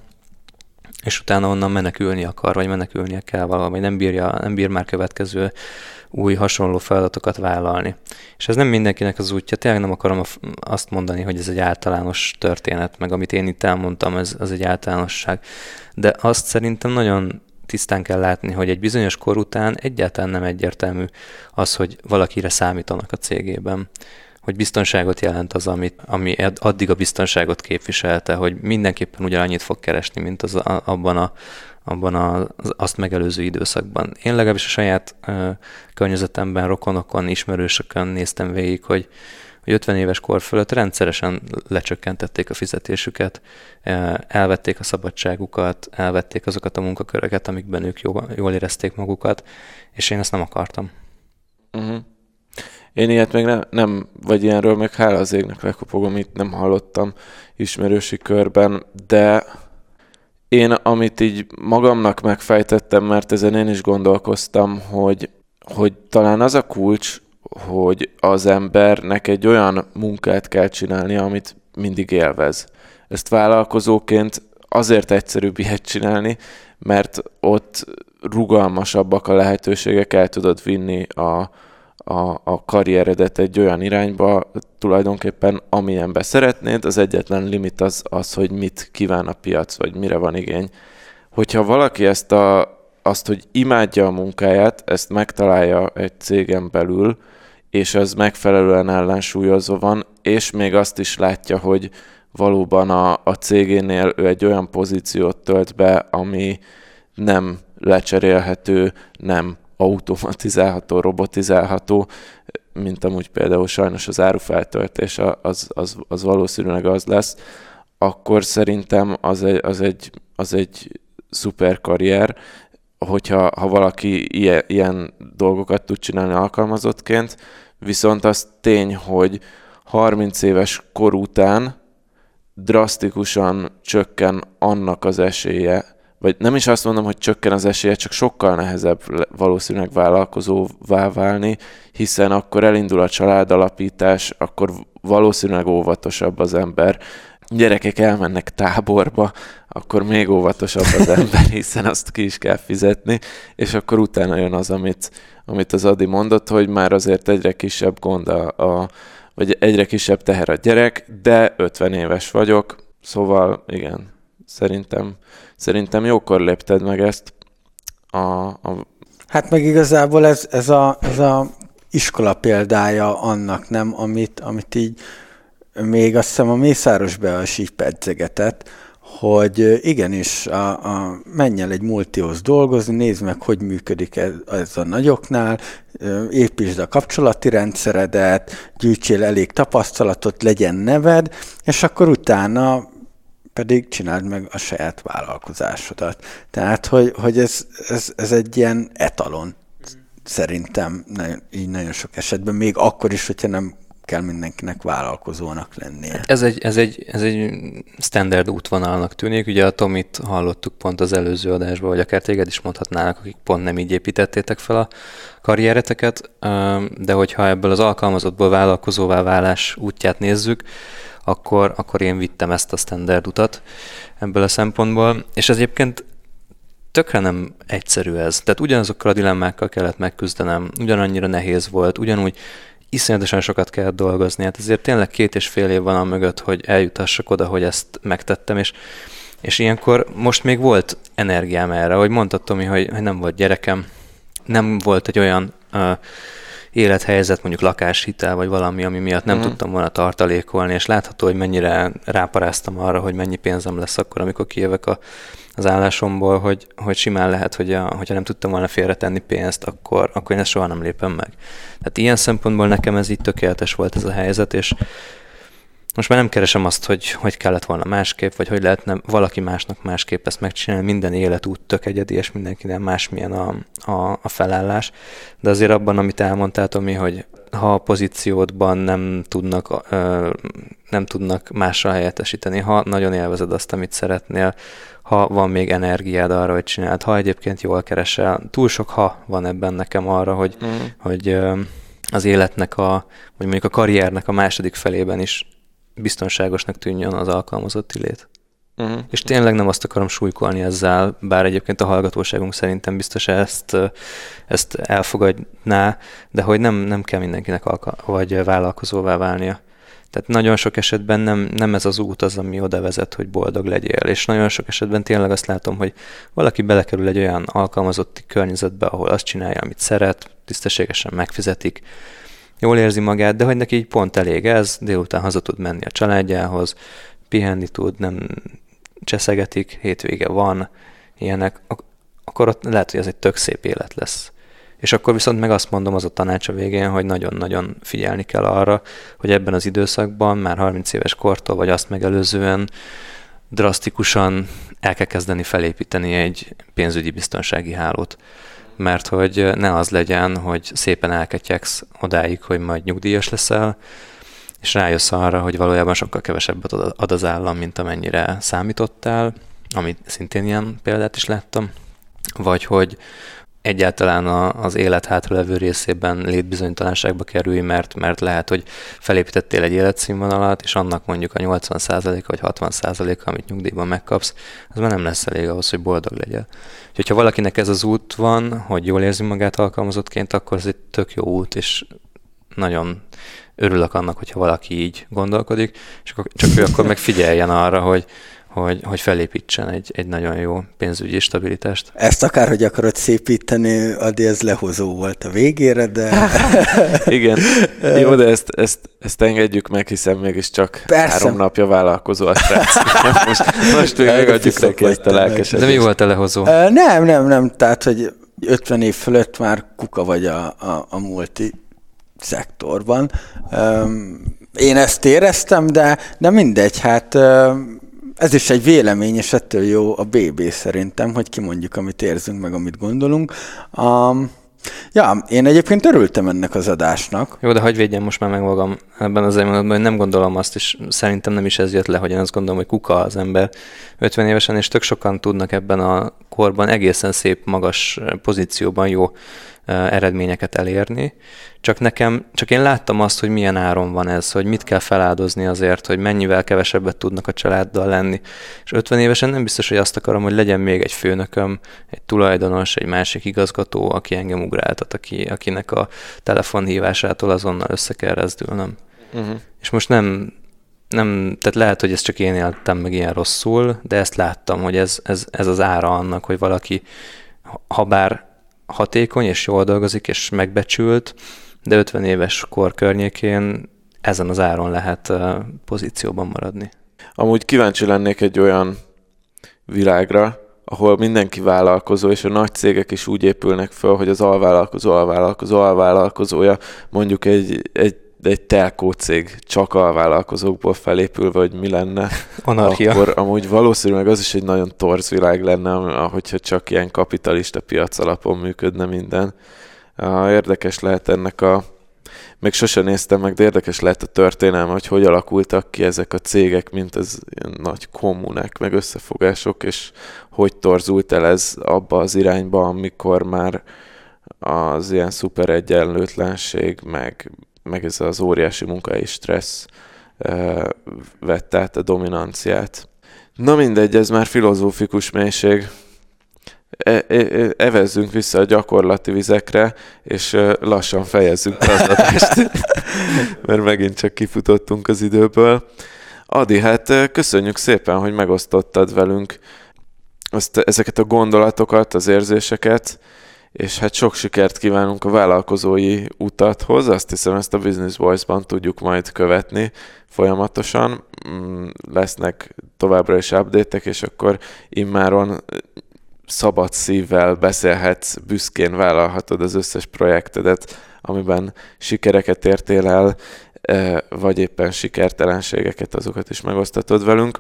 és utána onnan menekülni akar, vagy menekülnie kell vagy nem, bírja, nem bír már következő új hasonló feladatokat vállalni. És ez nem mindenkinek az útja, tényleg nem akarom azt mondani, hogy ez egy általános történet, meg amit én itt elmondtam, ez az egy általánosság. De azt szerintem nagyon tisztán kell látni, hogy egy bizonyos kor után egyáltalán nem egyértelmű az, hogy valakire számítanak a cégében hogy biztonságot jelent az, amit, ami addig a biztonságot képviselte, hogy mindenképpen ugyanannyit fog keresni, mint az abban a abban az azt megelőző időszakban. Én legalábbis a saját ö, környezetemben, rokonokon, ismerősökön néztem végig, hogy, hogy 50 éves kor fölött rendszeresen lecsökkentették a fizetésüket, elvették a szabadságukat, elvették azokat a munkaköröket, amikben ők jól, jól érezték magukat, és én ezt nem akartam. Uh-huh. Én ilyet még nem, nem, vagy ilyenről meg hála az égnek lekopogom, itt nem hallottam ismerősi körben, de én, amit így magamnak megfejtettem, mert ezen én is gondolkoztam, hogy, hogy talán az a kulcs, hogy az embernek egy olyan munkát kell csinálni, amit mindig élvez. Ezt vállalkozóként azért egyszerűbb ilyet csinálni, mert ott rugalmasabbak a lehetőségek, el tudod vinni a, a, a karrieredet egy olyan irányba, tulajdonképpen amilyenbe szeretnéd, az egyetlen limit az, az, hogy mit kíván a piac, vagy mire van igény. Hogyha valaki ezt a, azt, hogy imádja a munkáját, ezt megtalálja egy cégen belül, és ez megfelelően ellensúlyozva van, és még azt is látja, hogy valóban a, a cégénél ő egy olyan pozíciót tölt be, ami nem lecserélhető, nem automatizálható, robotizálható, mint amúgy például sajnos az árufeltöltés, az, az, az valószínűleg az lesz, akkor szerintem az egy, az egy, az egy szuper karrier, hogyha ha valaki ilyen, ilyen dolgokat tud csinálni alkalmazottként, viszont az tény, hogy 30 éves kor után drasztikusan csökken annak az esélye, vagy nem is azt mondom, hogy csökken az esélye, csak sokkal nehezebb valószínűleg vállalkozóvá válni, hiszen akkor elindul a családalapítás, akkor valószínűleg óvatosabb az ember. Gyerekek elmennek táborba, akkor még óvatosabb az ember, hiszen azt ki is kell fizetni, és akkor utána jön az, amit, amit az Adi mondott, hogy már azért egyre kisebb gond a, a vagy egyre kisebb teher a gyerek, de 50 éves vagyok, szóval igen, szerintem Szerintem jókor lépted meg ezt a, a... Hát meg igazából ez, ez, a, ez a iskola példája annak, nem, amit, amit így még azt hiszem a Mészáros be is így pedzegetett, hogy igenis a, a, menj el egy multihoz dolgozni, nézd meg, hogy működik ez, ez a nagyoknál, építsd a kapcsolati rendszeredet, gyűjtsél elég tapasztalatot, legyen neved, és akkor utána pedig csináld meg a saját vállalkozásodat. Tehát, hogy, hogy ez, ez, ez egy ilyen etalon szerintem nagyon, így nagyon sok esetben, még akkor is, hogyha nem kell mindenkinek vállalkozónak lennie. Hát ez egy, ez, egy, ez egy standard útvonalnak tűnik. Ugye a Tomit hallottuk pont az előző adásban, vagy akár téged is mondhatnának, akik pont nem így építettétek fel a karriereteket, de hogyha ebből az alkalmazottból vállalkozóvá válás útját nézzük, akkor, akkor én vittem ezt a standard utat ebből a szempontból, és ez egyébként tökre nem egyszerű ez. Tehát ugyanazokkal a dilemmákkal kellett megküzdenem, ugyanannyira nehéz volt, ugyanúgy iszonyatosan sokat kellett dolgozni. Hát ezért tényleg két és fél év van a mögött, hogy eljutassak oda, hogy ezt megtettem, és, és ilyenkor most még volt energiám erre, hogy mondta Tomi, hogy, hogy nem volt gyerekem, nem volt egy olyan uh, élethelyzet, mondjuk lakáshitel, vagy valami, ami miatt nem mm. tudtam volna tartalékolni, és látható, hogy mennyire ráparáztam arra, hogy mennyi pénzem lesz akkor, amikor kijövök a, az állásomból, hogy, hogy simán lehet, hogy a, hogyha nem tudtam volna félretenni pénzt, akkor, akkor én ezt soha nem lépem meg. Tehát ilyen szempontból nekem ez így tökéletes volt ez a helyzet, és most már nem keresem azt, hogy hogy kellett volna másképp, vagy hogy lehetne valaki másnak másképp ezt megcsinálni. Minden életút tök egyedi, és mindenkinek másmilyen a, a, a felállás. De azért abban, amit elmondtál, Tomi, hogy ha a pozíciódban nem tudnak, ö, nem tudnak mással helyettesíteni, ha nagyon élvezed azt, amit szeretnél, ha van még energiád arra, hogy csináld, ha egyébként jól keresel, túl sok ha van ebben nekem arra, hogy, mm. hogy ö, az életnek a, vagy mondjuk a karriernek a második felében is biztonságosnak tűnjön az alkalmazotti lét. Uh-huh. És tényleg nem azt akarom súlykolni ezzel, bár egyébként a hallgatóságunk szerintem biztos ezt, ezt elfogadná, de hogy nem, nem kell mindenkinek alka- vagy vállalkozóvá válnia. Tehát nagyon sok esetben nem, nem ez az út az, ami oda vezet, hogy boldog legyél. És nagyon sok esetben tényleg azt látom, hogy valaki belekerül egy olyan alkalmazotti környezetbe, ahol azt csinálja, amit szeret, tisztességesen megfizetik, jól érzi magát, de hogy neki így pont elég ez, délután haza tud menni a családjához, pihenni tud, nem cseszegetik, hétvége van, ilyenek, akkor ott lehet, hogy ez egy tök szép élet lesz. És akkor viszont meg azt mondom az a tanács a végén, hogy nagyon-nagyon figyelni kell arra, hogy ebben az időszakban már 30 éves kortól, vagy azt megelőzően drasztikusan el kell kezdeni felépíteni egy pénzügyi biztonsági hálót. Mert hogy ne az legyen, hogy szépen elketyegsz odáig, hogy majd nyugdíjas leszel, és rájössz arra, hogy valójában sokkal kevesebbet ad az állam, mint amennyire számítottál, amit szintén ilyen példát is láttam, vagy hogy egyáltalán az élet hátralevő részében létbizonytalanságba kerülj, mert, mert lehet, hogy felépítettél egy életszínvonalat, és annak mondjuk a 80% vagy 60% amit nyugdíjban megkapsz, az már nem lesz elég ahhoz, hogy boldog legyen. Úgyhogy ha valakinek ez az út van, hogy jól érzi magát alkalmazottként, akkor ez egy tök jó út, és nagyon örülök annak, hogyha valaki így gondolkodik, és akkor, csak ő akkor megfigyeljen arra, hogy, hogy, hogy felépítsen egy, egy nagyon jó pénzügyi stabilitást. Ezt akár, hogy akarod szépíteni, Adi, ez lehozó volt a végére, de... Igen, jó, de ezt, ezt, ezt engedjük meg, hiszen mégiscsak Persze. három napja vállalkozó a srác. most, most még megadjuk neki ezt a lelkesedést. De mi volt a lehozó? Uh, nem, nem, nem, tehát, hogy 50 év fölött már kuka vagy a, a, a multi szektorban. Um, én ezt éreztem, de, de mindegy, hát um, ez is egy vélemény, és ettől jó a BB szerintem, hogy kimondjuk, amit érzünk, meg amit gondolunk. Um, Ja, én egyébként örültem ennek az adásnak. Jó, de hagyj védjem most már meg magam ebben az mondatban, hogy nem gondolom azt, és szerintem nem is ez jött le, hogy én azt gondolom, hogy kuka az ember 50 évesen, és tök sokan tudnak ebben a korban egészen szép, magas pozícióban jó eredményeket elérni. Csak nekem, csak én láttam azt, hogy milyen áron van ez, hogy mit kell feláldozni azért, hogy mennyivel kevesebbet tudnak a családdal lenni. És 50 évesen nem biztos, hogy azt akarom, hogy legyen még egy főnököm, egy tulajdonos, egy másik igazgató, aki engem ugráltat, aki, akinek a telefonhívásától azonnal össze kell rezdülnöm. Uh-huh. És most nem, nem, tehát lehet, hogy ezt csak én éltem meg ilyen rosszul, de ezt láttam, hogy ez, ez, ez az ára annak, hogy valaki, ha bár hatékony és jól dolgozik és megbecsült, de 50 éves kor környékén ezen az áron lehet pozícióban maradni. Amúgy kíváncsi lennék egy olyan világra, ahol mindenki vállalkozó, és a nagy cégek is úgy épülnek föl, hogy az alvállalkozó, alvállalkozó, alvállalkozója mondjuk egy, egy egy telkó cég csak alvállalkozókból felépülve, hogy mi lenne, Anarchia. akkor amúgy valószínűleg az is egy nagyon torz világ lenne, ahogyha csak ilyen kapitalista piac alapon működne minden. Érdekes lehet ennek a még sose néztem meg, de érdekes lehet a történelme, hogy hogy alakultak ki ezek a cégek, mint ez ilyen nagy kommunek, meg összefogások, és hogy torzult el ez abba az irányba, amikor már az ilyen szuper egyenlőtlenség, meg, meg ez az óriási munkai stressz vett át a dominanciát. Na mindegy, ez már filozófikus mélység. E, e, e, evezzünk vissza a gyakorlati vizekre, és lassan fejezzük az adást, mert megint csak kifutottunk az időből. Adi, hát köszönjük szépen, hogy megosztottad velünk azt, ezeket a gondolatokat, az érzéseket, és hát sok sikert kívánunk a vállalkozói utathoz. Azt hiszem, ezt a Business Voice-ban tudjuk majd követni folyamatosan. Mm, lesznek továbbra is update és akkor immáron szabad szívvel beszélhetsz, büszkén vállalhatod az összes projektedet, amiben sikereket értél el, vagy éppen sikertelenségeket, azokat is megosztatod velünk.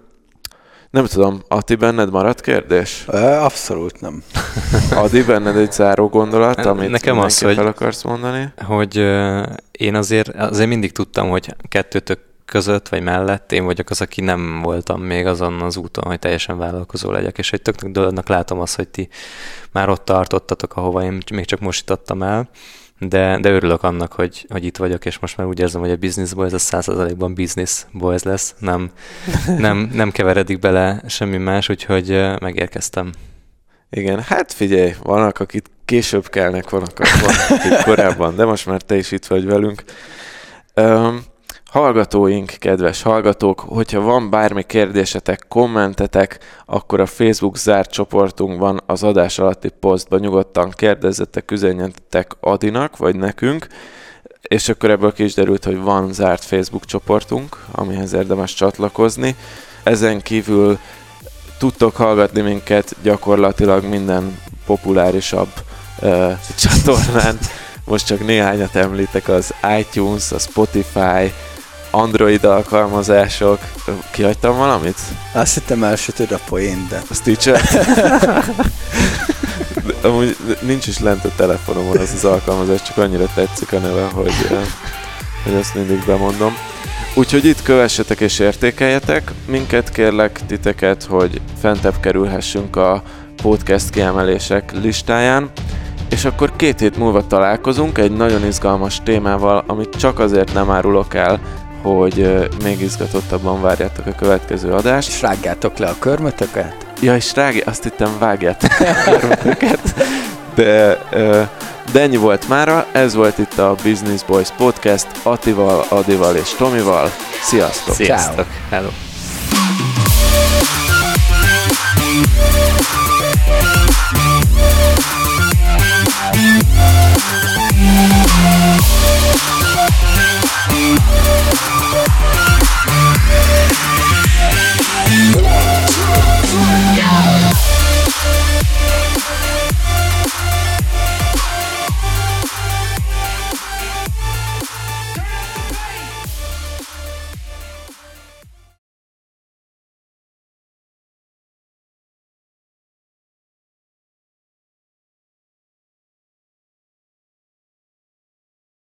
Nem tudom, Ati, benned maradt kérdés? Abszolút nem. Adi, benned egy záró gondolat, amit Nekem az, hogy, fel akarsz mondani? Hogy én azért, azért mindig tudtam, hogy kettőtök között, vagy mellett én vagyok az, aki nem voltam még azon az úton, hogy teljesen vállalkozó legyek, és egy tök dolognak látom azt, hogy ti már ott tartottatok, ahova én még csak most jutottam el, de, de örülök annak, hogy, hogy itt vagyok, és most már úgy érzem, hogy a Business Boys a százszerzalékban Business Boys lesz, nem, nem, nem keveredik bele semmi más, úgyhogy megérkeztem. Igen, hát figyelj, vannak, akik később kelnek, vannak, akik korábban, de most már te is itt vagy velünk. Um, Hallgatóink, kedves hallgatók, hogyha van bármi kérdésetek, kommentetek, akkor a Facebook zárt csoportunkban az adás alatti posztban nyugodtan kérdezzetek, üzenjetek Adinak, vagy nekünk, és akkor ebből ki is derült, hogy van zárt Facebook csoportunk, amihez érdemes csatlakozni. Ezen kívül tudtok hallgatni minket gyakorlatilag minden populárisabb uh, csatornán. Most csak néhányat említek, az iTunes, a Spotify, Android alkalmazások. Kihagytam valamit? Azt hittem elsütöd a poén, de... A Stitcher? amúgy nincs is lent a telefonomon az az alkalmazás, csak annyira tetszik a neve, hogy, hogy azt mindig bemondom. Úgyhogy itt kövessetek és értékeljetek. Minket kérlek titeket, hogy fentebb kerülhessünk a podcast kiemelések listáján. És akkor két hét múlva találkozunk egy nagyon izgalmas témával, amit csak azért nem árulok el, hogy még izgatottabban várjátok a következő adást. És rágjátok le a körmötöket? Ja, és rág, azt hittem vágjátok a körmötöket. De, de ennyi volt mára, ez volt itt a Business Boys Podcast Attival, Adival és Tomival. Sziasztok! Sziasztok! Hello! Thank you. Yeah.